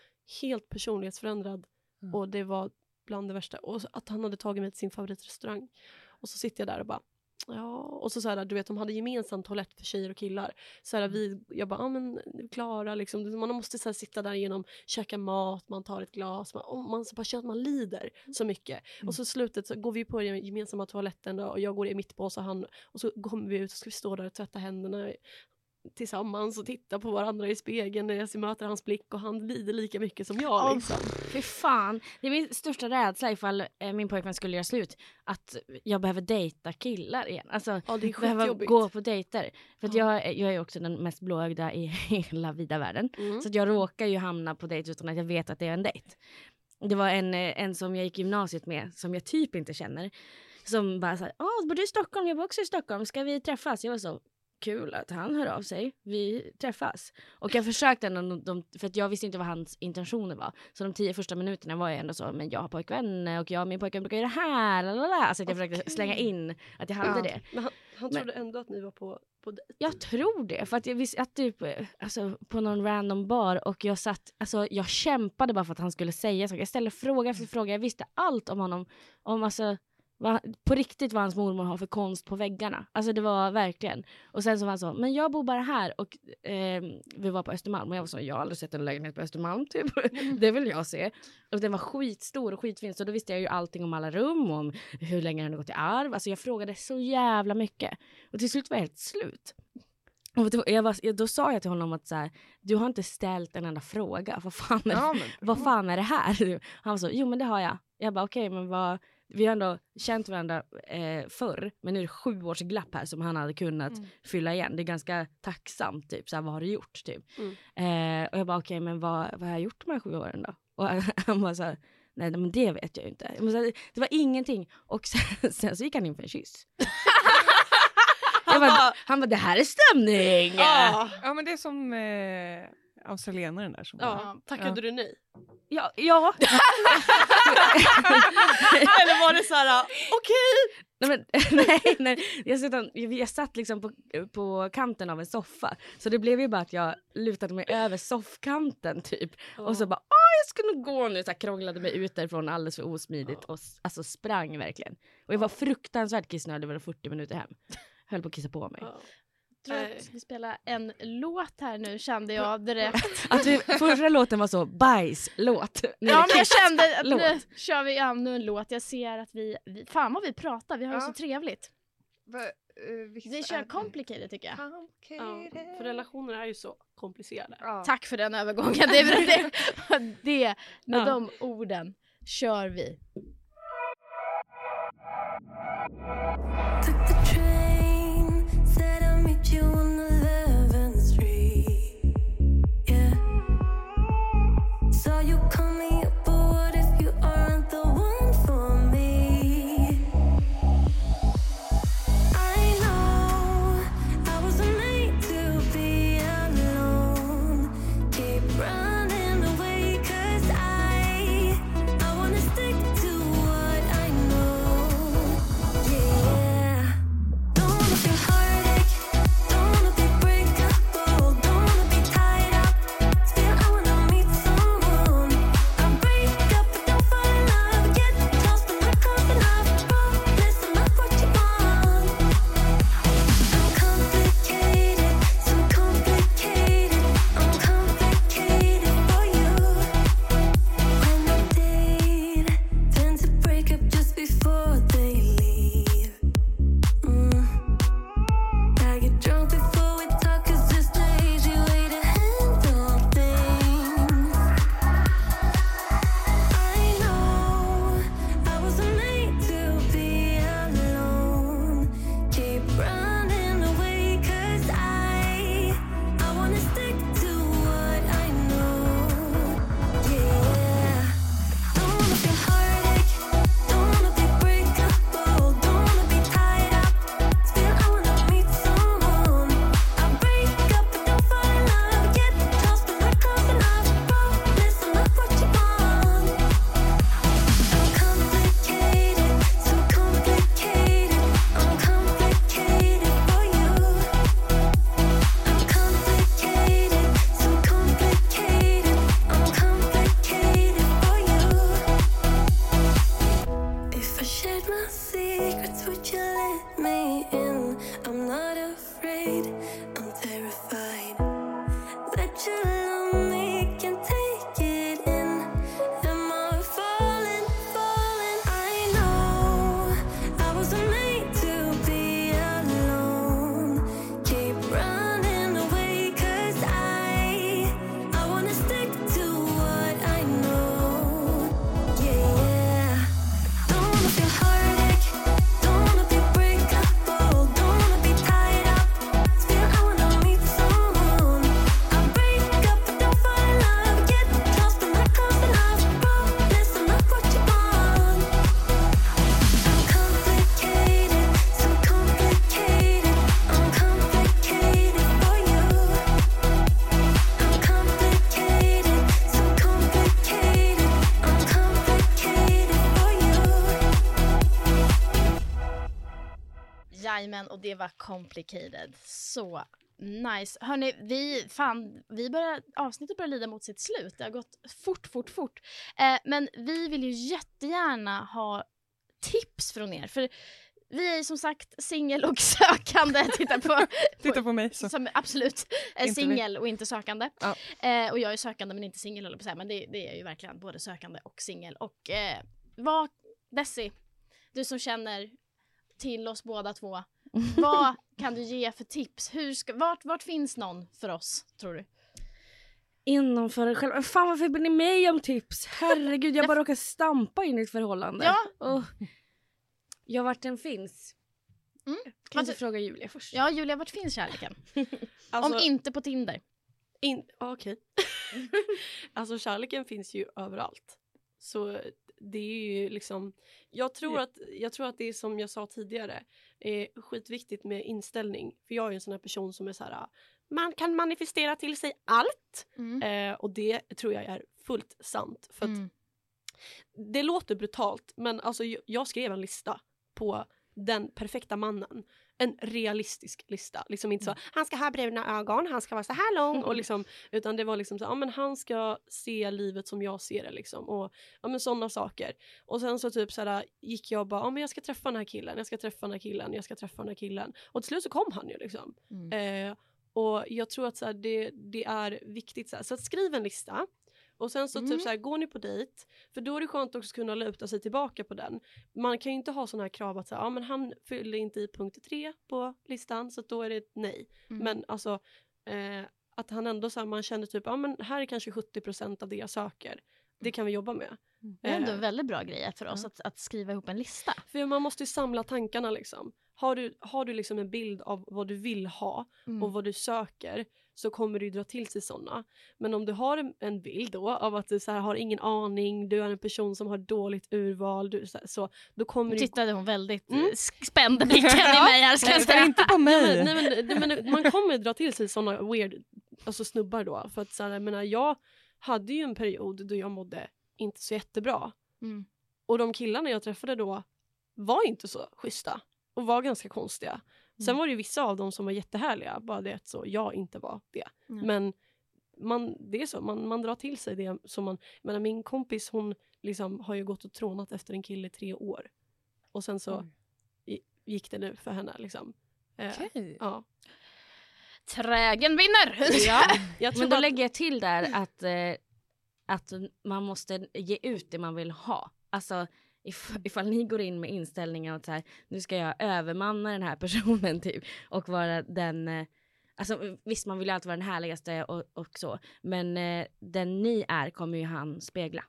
helt personlighetsförändrad. Mm. Och det var bland det värsta. Och att han hade tagit mig till sin favoritrestaurang. Och så sitter jag där och bara Ja, och så, så här, du vet de hade gemensam toalett för tjejer och killar. Så här, vi, jag bara, ja men Klara liksom, man måste så här, sitta där genom, käka mat, man tar ett glas, man, och man så bara känner att man lider så mycket. Och så slutet så går vi på den gemensamma toaletten då, och jag går i mitt bås och han, och så kommer vi ut och ska vi stå där och tvätta händerna tillsammans och titta på varandra i spegeln när jag möter hans blick och han lider lika mycket som jag. Liksom. Fy fan. Det är min största rädsla ifall eh, min pojkvän skulle göra slut. Att jag behöver dejta killar igen. Alltså Ja, det är behöva gå på dejter. För Ja. jag, är- jag är också den mest blåögda i hela vida världen. Mm. Så jag råkar ju hamna på dejt utan att jag vet att det är en dejt. Det var en, eh, en som jag gick gymnasiet med som jag typ inte känner. Som bara såhär, åh bor du i Stockholm? Jag bor också i Stockholm, ska vi träffas? Jag var så, kul att han hör av sig, vi träffas. Och jag försökte ändå, de, för att jag visste inte vad hans intentioner var. Så de tio första minuterna var jag ändå så, men jag har pojkvän och jag och min pojkvän brukar göra det här, lalala. Alltså att jag försökte Okej. slänga in att jag hade Ja. det. Men han, han Men- trodde ändå att ni var på. Jag tror det, för att jag visste att typ, alltså på någon random bar och jag satt, alltså jag kämpade bara för att han skulle säga saker. Jag ställde fråga efter fråga, jag visste allt om honom, om alltså vad, på riktigt vad hans mormor har för konst på väggarna. Alltså det var verkligen. Och sen så var han så, men jag bor bara här och eh, vi var på Östermalm och jag var så, jag har aldrig sett en lägenhet på Östermalm typ. det vill jag se. Och den var skitstor och skitfin så då visste jag ju allting om alla rum om hur länge den hade gått i arv. Alltså jag frågade så jävla mycket. Och till slut var jag helt slut. Och jag var, då sa jag till honom att så här, du har inte ställt en enda fråga. Vad fan är, Ja, men, vad fan är det här? Han var så, jo men det har jag. Jag bara okej men vad, vi har ändå känt varandra eh, förr men nu är det sju års glapp här som han hade kunnat Mm. fylla igen. Det är ganska tacksamt typ, så här, vad har du gjort typ? Mm. Eh, och jag bara okej men vad, vad har jag gjort de här sju åren då? Och han bara så här, nej men det vet jag ju inte. Jag bara, så här, det var ingenting och sen, sen så gick han in för en kyss. han, bara, han bara det här är stämning! Ja. ja men det är som eh, australienaren där som bara, Ja, tackade Ja. du nej? Ja, ja. Eller var det så här, okej? nej, men, nej, nej. Jag, satt, jag satt liksom på, på kanten av en soffa. Så det blev ju bara att jag lutade mig över soffkanten typ. Och så bara, åh jag ska nog gå nu. Så här, krånglade mig ut därifrån alldeles för osmidigt. Och s- alltså sprang verkligen. Och jag var fruktansvärt kissnödig över 40 minuter hem. Höll på att kissa på mig. Ja. Tror att vi spelar en låt här nu kände jag direkt. Att vi, förra låten var så bajslåt. Ja men jag kände att nu kör vi ännu en låt. Jag ser att vi, vi fan vad vi pratar, vi har Ja. så trevligt. Va, eh, vilket Vi är kör det? complicated tycker jag. Ja, Complicated. för relationer är ju så komplicerade. Ja. Tack för den övergången. Det, är det, det med Ja. de orden kör vi. Det var complicated. Så nice. Hörni, vi, fan, vi börjar, avsnittet börjar lida mot sitt slut. Det har gått fort, fort, fort. Eh, men vi vill ju jättegärna ha tips från er. För vi är ju som sagt singel och sökande. Titta på, Titta på mig så. som absolut Inte singel och inte sökande. Ja. Eh, och jag är sökande men inte singel på säga. Men det, det är ju verkligen både sökande och singel. Och eh, vad, Desi, du som känner till oss båda två. vad kan du ge för tips? Hur ska, vart, vart finns någon för oss tror du? Inom för dig själv. Fan varför ber ni mig om tips? Herregud jag bara råkar stampa in i ett förhållande. Ja. Oh. Ja vart den finns. Mm. Kan du fråga Julia först? Ja Julia, vart finns kärleken? Alltså, Om inte på Tinder. In, okej. alltså kärleken finns ju överallt. Så det är ju liksom, jag tror, att, jag tror att det är som jag sa tidigare, är skitviktigt med inställning. För jag är en sån här person som är så här, man kan manifestera till sig allt. Mm. Eh, och det tror jag är fullt sant. För Mm. det låter brutalt men alltså jag skrev en lista på den perfekta mannen. En realistisk lista. Liksom inte så han ska ha bruna ögon, han ska vara så här lång. Och liksom, utan det var liksom så ja, men han ska se livet som jag ser det. Liksom, och ja, men sådana saker. Och sen så typ så här, gick jag och bara ja, men jag ska träffa den här killen, jag ska träffa den här killen, jag ska träffa den här killen. Och till slut så kom han ju liksom. Mm. Eh, och jag tror att så här, det, det är viktigt. Så, här. så att skriv en lista. Och sen så Mm. typ så här, går ni på dejt, för då är det skönt också att kunna luta sig tillbaka på den. Man kan ju inte ha sådana här krav att så här, ja, men han fyller inte i punkt tre på listan så då är det ett nej. Mm. Men alltså eh, att han ändå så här, man känner typ, ja men här är kanske 70% av det jag söker. Det kan vi jobba med. Det är ändå Eh, en väldigt bra grej för oss Ja. att, att skriva ihop en lista. för man måste ju samla tankarna liksom. Har du, har du liksom en bild av vad du vill ha Mm. och vad du söker så kommer du dra till sig sådana. Men om du har en, en bild då av att du så här, har ingen aning, du är en person som har dåligt urval, du, så, så då kommer du... tittade hon väldigt Mm. mm. spände blicken i mig här ska jag säga. inte på mig. Nej, men, nej, men, man kommer dra till sig sådana weird alltså snubbar då. För att så här, jag, menar, jag hade ju en period då jag mådde inte så jättebra. Mm. Och de killarna jag träffade då var inte så schyssta och var ganska konstiga. Sen Mm. var det ju vissa av dem som var jättehärliga, bara det att så jag inte var det. Mm. Men man, det är så, man, man drar till sig det som man... Menar, min kompis hon liksom har ju gått och trånat efter en kille i tre år. Och sen så i- gick det nu för henne. Liksom. Eh, Okej. ja. Trägen vinner! ja, jag Men då bara- lägger jag till där att, eh, att man måste ge ut det man vill ha. Alltså if, ifall ni går in med inställningen att så här, nu ska jag övermanna den här personen typ och vara den eh, Alltså visst man vill ju alltid vara den härligaste och, och så men eh, den ni är kommer ju han spegla.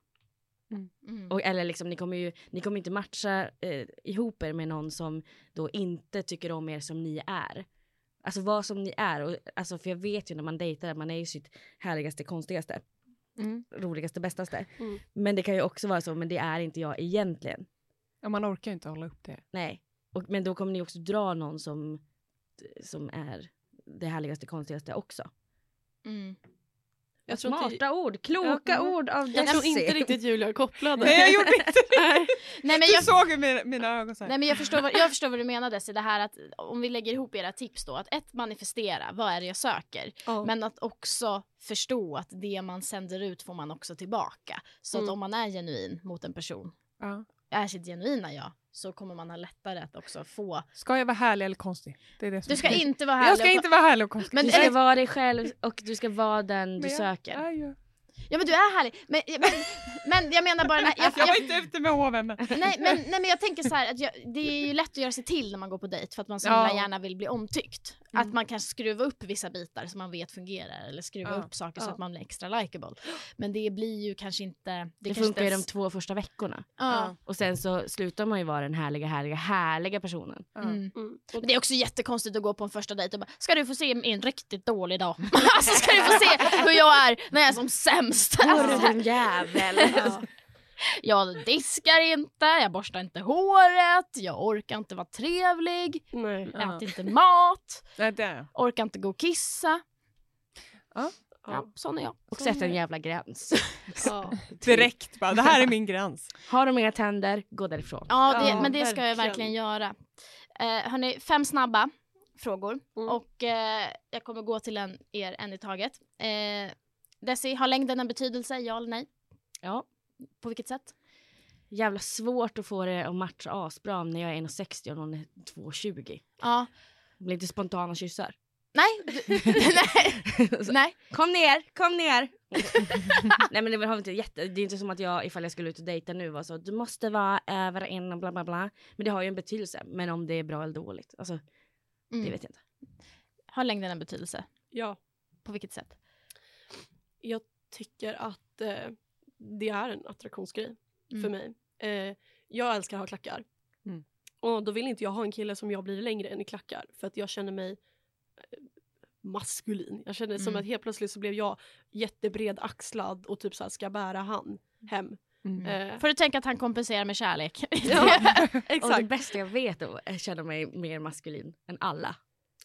Mm. Och, eller liksom ni kommer ju ni kommer inte matcha eh, ihop er med någon som då inte tycker om er som ni är. Alltså vad som ni är. Och, alltså, för jag vet ju när man dejtar att man är ju sitt härligaste, konstigaste, Mm. roligaste, bästaste. Mm. Men det kan ju också vara så, men det är inte jag egentligen. Ja, man orkar ju inte hålla upp det. Nej. Och, men då kommer ni också dra någon som, som är det härligaste, konstigaste också. Mm. Jag tror inte- Smarta ord, kloka Ja, ord av Jag tror Desi. inte riktigt Julia kopplade. Nej, jag gjorde inte det. Nej. Men Du jag, såg ju mina, mina ögon så här. nej men jag förstår, vad, jag förstår vad du menar Desi, det här att om vi lägger ihop era tips då, att ett manifestera, vad är det jag söker? Ja. Men att också förstå att det man sänder ut får man också tillbaka. Så Mm. att om man är genuin mot en person, Ja. är sitt genuina jag, så kommer man ha lättare att också få. Ska jag vara härlig eller konstig? Det är det som Du ska är- inte vara härlig. Jag ska och- inte vara härlig och konstig. Men Du är ska vara dig själv och du ska vara den du Men jag söker. är ju- Ja men du är härlig. Men, men, men jag menar bara, här, jag, Jag var inte ute med hoven. Nej, men, nej men jag tänker så här att jag, det är ju lätt att göra sig till när man går på dejt för att man så Ja. gärna vill bli omtyckt. Mm. Att man kan skruva upp vissa bitar som man vet fungerar eller skruva Ja. upp saker så Ja. att man blir extra likeable. Men det blir ju kanske inte... Det, Det kanske funkar ju de två första veckorna. Ja. Och sen så slutar man ju vara den härliga, härliga, härliga personen. Mm. Mm. Men det är också jättekonstigt att gå på en första dejt och bara “ska du få se en riktigt dålig dag?” Alltså ska du få se hur jag är när jag är som sämst? Alltså, Hörru din jävel. Ja. Jag diskar inte, jag borstar inte håret, jag orkar inte vara trevlig, Nej. Ja. äter inte mat, Nej, det är jag. orkar inte gå och kissa. Ja. Ja, sån är jag. Och sätt en jävla gräns. Ja. Direkt bara, det här är min gräns. Har de inga tänder, gå därifrån. Ja, det, Ja, men det ska jag verkligen. verkligen göra. Eh, hörni, fem snabba frågor. Mm. Och eh, jag kommer gå till en, er en i taget. Eh, Desi, har längden en betydelse? Ja eller nej? Ja. På vilket sätt? Jävla svårt att få det att matcha asbra när jag är 1,60 och någon är 2,20. Ja. Det blir inte spontana kyssar. Nej. du- nej. Så, nej. Kom ner, kom ner! Nej men det, har inte jätte, det är inte som att jag ifall jag skulle ut och dejta nu var så du måste vara över en och bla bla bla. Men det har ju en betydelse. Men om det är bra eller dåligt, alltså Mm. det vet jag inte. Har längden en betydelse? Ja, På vilket sätt? jag tycker att eh, det är en attraktionsgrej Mm. för mig. Eh, jag älskar att ha klackar. Mm. Och då vill inte jag ha en kille som jag blir längre än i klackar för att jag känner mig eh, maskulin. Jag känner som Mm. att helt plötsligt så blev jag jättebred axlad och typ så här ska bära han hem. Mm. Eh, Får du tänka att han kompenserar med kärlek? ja, Och det exakt. bästa jag vet är att känna mig mer maskulin än alla.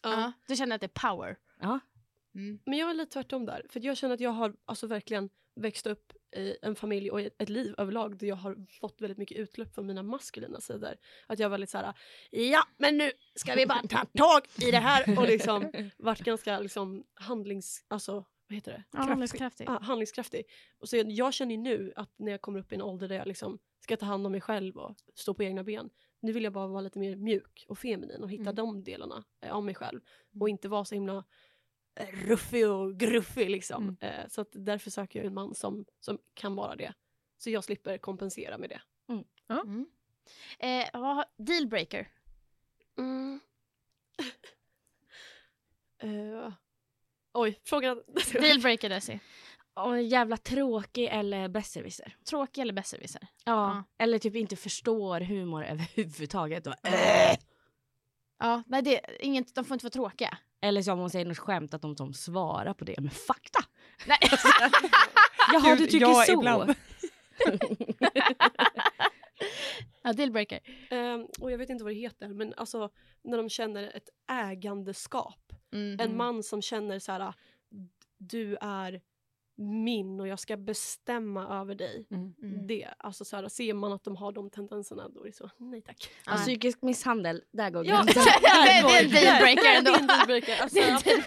Ja. Ja. Du känner att det är power? Ja. Mm. Men jag är lite tvärtom där. För jag känner att jag har alltså verkligen växt upp i en familj och ett liv överlag där jag har fått väldigt mycket utlopp för mina maskulina sidor. Att jag var lite så här, ja men nu ska vi bara ta tag i det här och liksom varit ganska liksom handlings... Alltså, vad heter det? Ja, Kraftig. handlingskraftig. Ja, handlingskraftig. Och så jag, jag känner ju nu att när jag kommer upp i en ålder där jag liksom ska ta hand om mig själv och stå på egna ben. Nu vill jag bara vara lite mer mjuk och feminin och hitta Mm. de delarna eh, av mig själv. Och inte vara så himla ruffig och gruffig liksom. Mm. Eh, så att därför söker jag en man som, som kan vara det. Så jag slipper kompensera med det. Mm. Eh, vad har- dealbreaker? Mm. Eh, oj, frågan... Dealbreaker Desi. Och jävla tråkig eller besserwisser. Tråkig eller besserwisser? Ja. Eller typ inte förstår humor överhuvudtaget. Och, Ja, nej det, inget, de får inte vara tråkiga. Eller som hon säger något skämt att de som svarar på det med fakta. Nej. Jaha Gud, du tycker ja, så. ibland. ja, dealbreaker. Ehm, och jag vet inte vad det heter, men alltså när de känner ett ägandeskap. Mm. En man som känner så här, du är min och jag ska bestämma över dig. Mm. Mm. Det, alltså så här, ser man att de har de tendenserna då är det så, nej tack. Ja. Ja, psykisk misshandel, där går Ja, gränsen. det, det är en dealbreaker ändå. Alltså, Det är en absolut,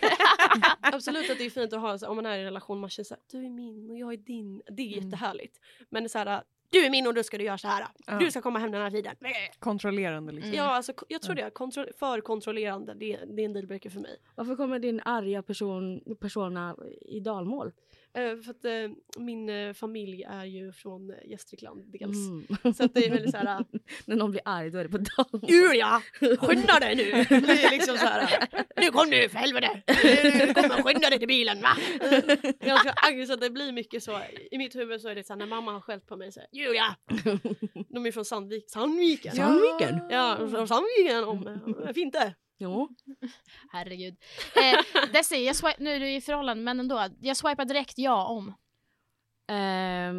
absolut att det är fint att ha, så, om man är i en relation, man känner så här, du är min och jag är din. Det är Mm. jättehärligt. Men det är så här, du är min och då ska du göra så här. Ja. Du ska komma hem den här tiden. Kontrollerande liksom. Mm. Ja, alltså, jag tror det. Kontro- för kontrollerande, det, det är en dealbreaker för mig. Varför kommer din arga person, persona i dalmål? Eh, för att eh, min eh, familj är ju från Gästrikland dels. Mm. Så att det är väldigt så här, När någon blir arg då är det på dalmål. Julia, skynda dig nu! Det är liksom så här, nu kom du för helvete! Nu kommer skynda dig till bilen va! Jag ska agg, så att det blir mycket så, i mitt huvud så är det så här, när mamma har skällt på mig så här, Julia! De är från Sandvik, Sandviken! Sandviken? Ja, från Sandviken om, fint det! Jo. Herregud. Eh, Desi, jag swipe, nu är du i förhållande men ändå. Jag swipar direkt ja om. Eh,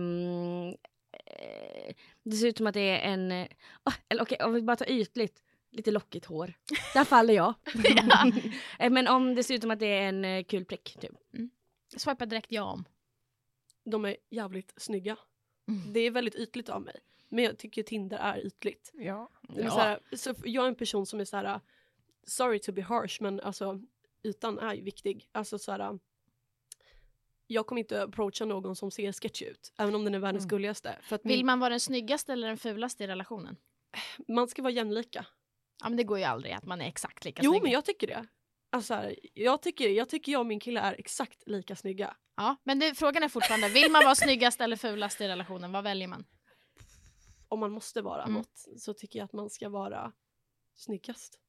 det ser ut som att det är en... eh, ah, eller okej, om vi bara tar ytligt. Lite lockigt hår. Där faller jag. Ja. Eh, Men om det ser ut som att det är en kul prick. Typ. Jag swipar direkt ja om. De är jävligt snygga. Mm. Det är väldigt ytligt av mig. Men jag tycker Tinder är ytligt. Ja. Är Ja. så här, så jag är en person som är så här, sorry to be harsh men alltså ytan är ju viktig. Alltså så här, jag kommer inte approacha någon som ser sketchy ut, även om den är världens Mm. gulligaste. För att Vill min, man vara den snyggaste eller den fulaste i relationen? man ska vara jämlika. Ja men det går ju aldrig att man är exakt lika Jo snygg. men jag tycker det. Alltså, så här, jag, tycker, jag tycker jag och min kille är exakt lika snygga. Ja, men det, frågan är fortfarande, vill man vara snyggast eller fulast i relationen? Vad väljer man? Om man måste vara Mm. något så tycker jag att man ska vara snyggast.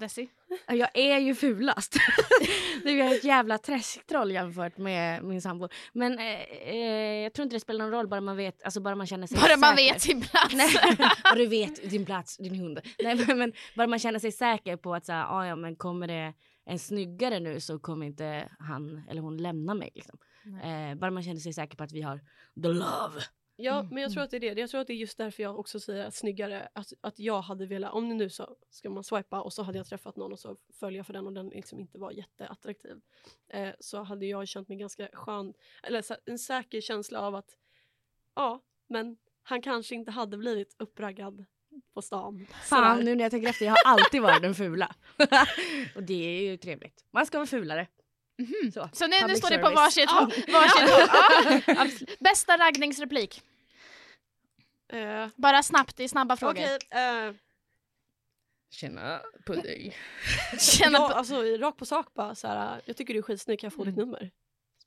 Desi? Ja, Jag är ju fulast. du är ett jävla träsktroll jämfört med min sambo. Men eh, eh, jag tror inte det spelar någon roll bara man vet, alltså bara man känner sig Bara man säker. vet sin plats. Nej, och du vet din plats, din hund. Nej, men, men bara man känner sig säker på att så här, ah, ja, men kommer det en snyggare nu så kommer inte han eller hon lämna mig. Liksom. Eh, bara man känner sig säker på att vi har the love. Ja, Mm, men jag tror att det är det. Jag tror att det är just därför jag också säger att snyggare, att, att jag hade velat, om det nu så ska man swipa och så hade jag träffat någon och så följer jag för den och den liksom inte var jätteattraktiv. Eh, så hade jag känt mig ganska skön, eller en säker känsla av att ja, men han kanske inte hade blivit uppraggad på stan. Fan Sådär. nu när jag tänker efter, jag har alltid varit den fula. och det är ju trevligt. Man ska vara fulare. Så, Så nu, nu står det på service. varsitt håll. Varsitt håll. Ja, absolut. Bästa raggningsreplik? Eh, Bara snabbt, det är snabba frågor. Okej, eh, Tjena på dig. Känna ja, på... alltså rakt på sak bara så här, jag tycker du är skitsnygg, kan jag få ditt nummer?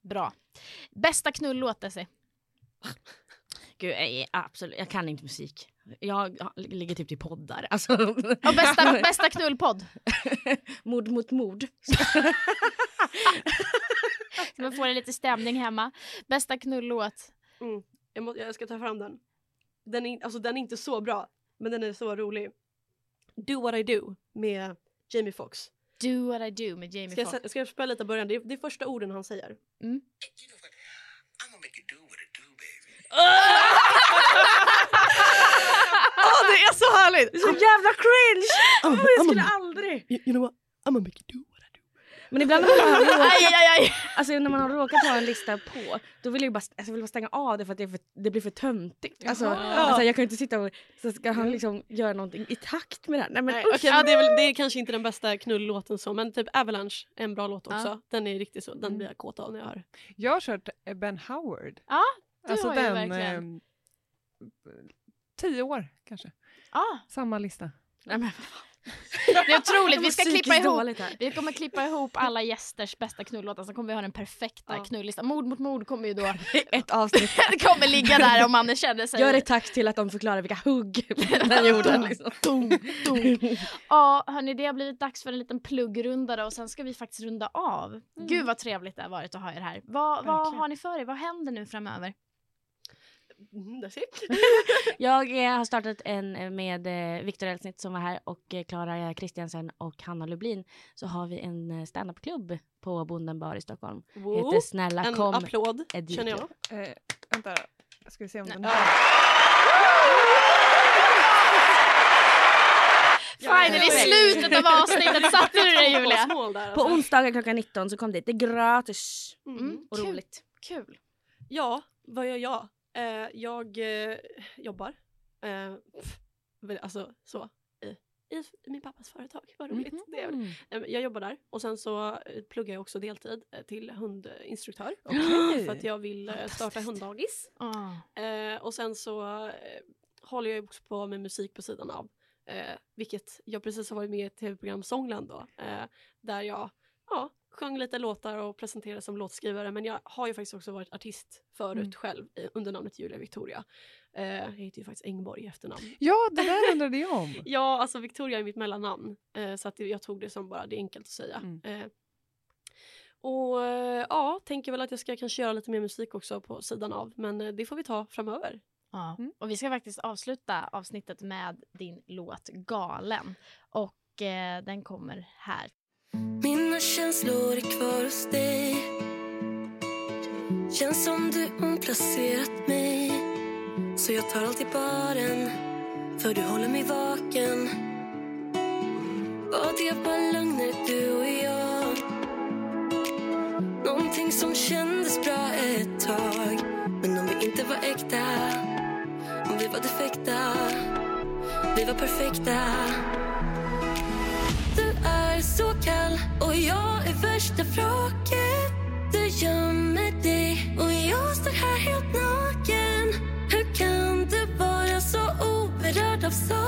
Bra. Bästa knullåt Desi? Gud, jag, är absolut, jag kan inte musik. Jag ligger typ i poddar. Alltså, Och bästa, bästa knullpodd? mord mot mord. Så man får lite stämning hemma. Bästa knullåt? Jag, må, jag ska ta fram den. Den är, alltså, den är inte så bra, men den är så rolig. Do what I do med Jamie Foxx. Do what I do med Jamie Ska jag, Foxx. ska jag spela lite i början? Det är, det är första orden han säger. Mm. Åh, det är så härligt! Så jävla cringe! Oh, jag skulle aldrig. You, you know what? I'm gonna make you do what I do. Men ibland när man, har råkat, Aj, aj, aj. alltså, när man har råkat ha en lista på, då vill jag bara, alltså, jag vill bara stänga av det för att det, för, det blir för töntigt. Alltså, alltså, jag kan ju inte sitta och så ska han liksom göra någonting i takt med det här. Nej, men Nej, okej, men det, är väl, det är kanske inte den bästa knullåten så, men typ Avalanche är en bra låt också. Ja. Den är riktigt så, den blir jag kåt av när jag hör. Jag har kört eh, Ben Howard. Ja, du alltså har den, verkligen. ehm, tio år kanske. Ah, Samma lista. Nej, men, det är otroligt. Vi ska klippa ihop. Vi kommer klippa ihop alla gästers bästa knullåtar, så kommer vi ha den perfekta Ja. knullistan. Mord mot mord kommer ju då Ett avsnitt. det kommer ligga där om man känner sig... Gör ett tack till att de förklarar vilka hugg den gjorde. Liksom. Ja, hörni, det har blivit dags för en liten pluggrunda då, och sen ska vi faktiskt runda av. Gud vad trevligt det har varit att ha er här. Vad, vad har ni för er? Vad händer nu framöver? Mm, that's it. Jag eh, har startat en eh, med eh, Viktor Elsnitt som var här och eh, Klara Kristiansen och Hanna Lublin. Så har vi en standupklubb på Bonden bar i Stockholm. Woo. Heter Snälla En kom. applåd Edith. känner jag. Eh, vänta, ska vi se om den Ja. här. Finally, slutet av avsnittet satte du det Julia! Där, På alltså. onsdagar klockan 19 så kom dit. Det är gratis Mm. och Kul. roligt. Kul. Ja, vad gör jag? Eh, jag eh, jobbar. Eh, alltså så. I, i, min pappas företag. Vad roligt. Väl. Eh, jag jobbar där och sen så eh, pluggar jag också deltid eh, till hundinstruktör. Okej. För att jag vill starta hunddagis. Ah. Och sen så håller jag också på med musik på sidan av. Vilket jag precis har varit med i ett tv-program Songland då. Där jag ja, sjöng lite låtar och presenterade som låtskrivare. Men jag har ju faktiskt också varit artist förut Mm. själv under namnet Julia Victoria. Eh, jag heter ju faktiskt Engborg i efternamn. Ja, det där undrade jag om. Ja, alltså Victoria är mitt mellannamn. Eh, så att jag tog det som bara, det är enkelt att säga. Mm. Eh, och eh, ja, tänker väl att jag ska kanske göra lite mer musik också på sidan av. Men eh, det får vi ta framöver. Ja. Mm. Och vi ska faktiskt avsluta avsnittet med din låt Galen. Och eh, den kommer här. Känslor är kvar hos dig. Känns som du omplacerat mig. Så jag tar allt i baren För du håller mig vaken. Vad det bara lögner du och jag. Någonting som kändes bra ett tag. Men om vi inte var äkta Om vi var defekta. Vi var perfekta kall och jag är värsta vraket Du gömmer dig och jag står här helt naken Hur kan du vara så oberörd av sorg?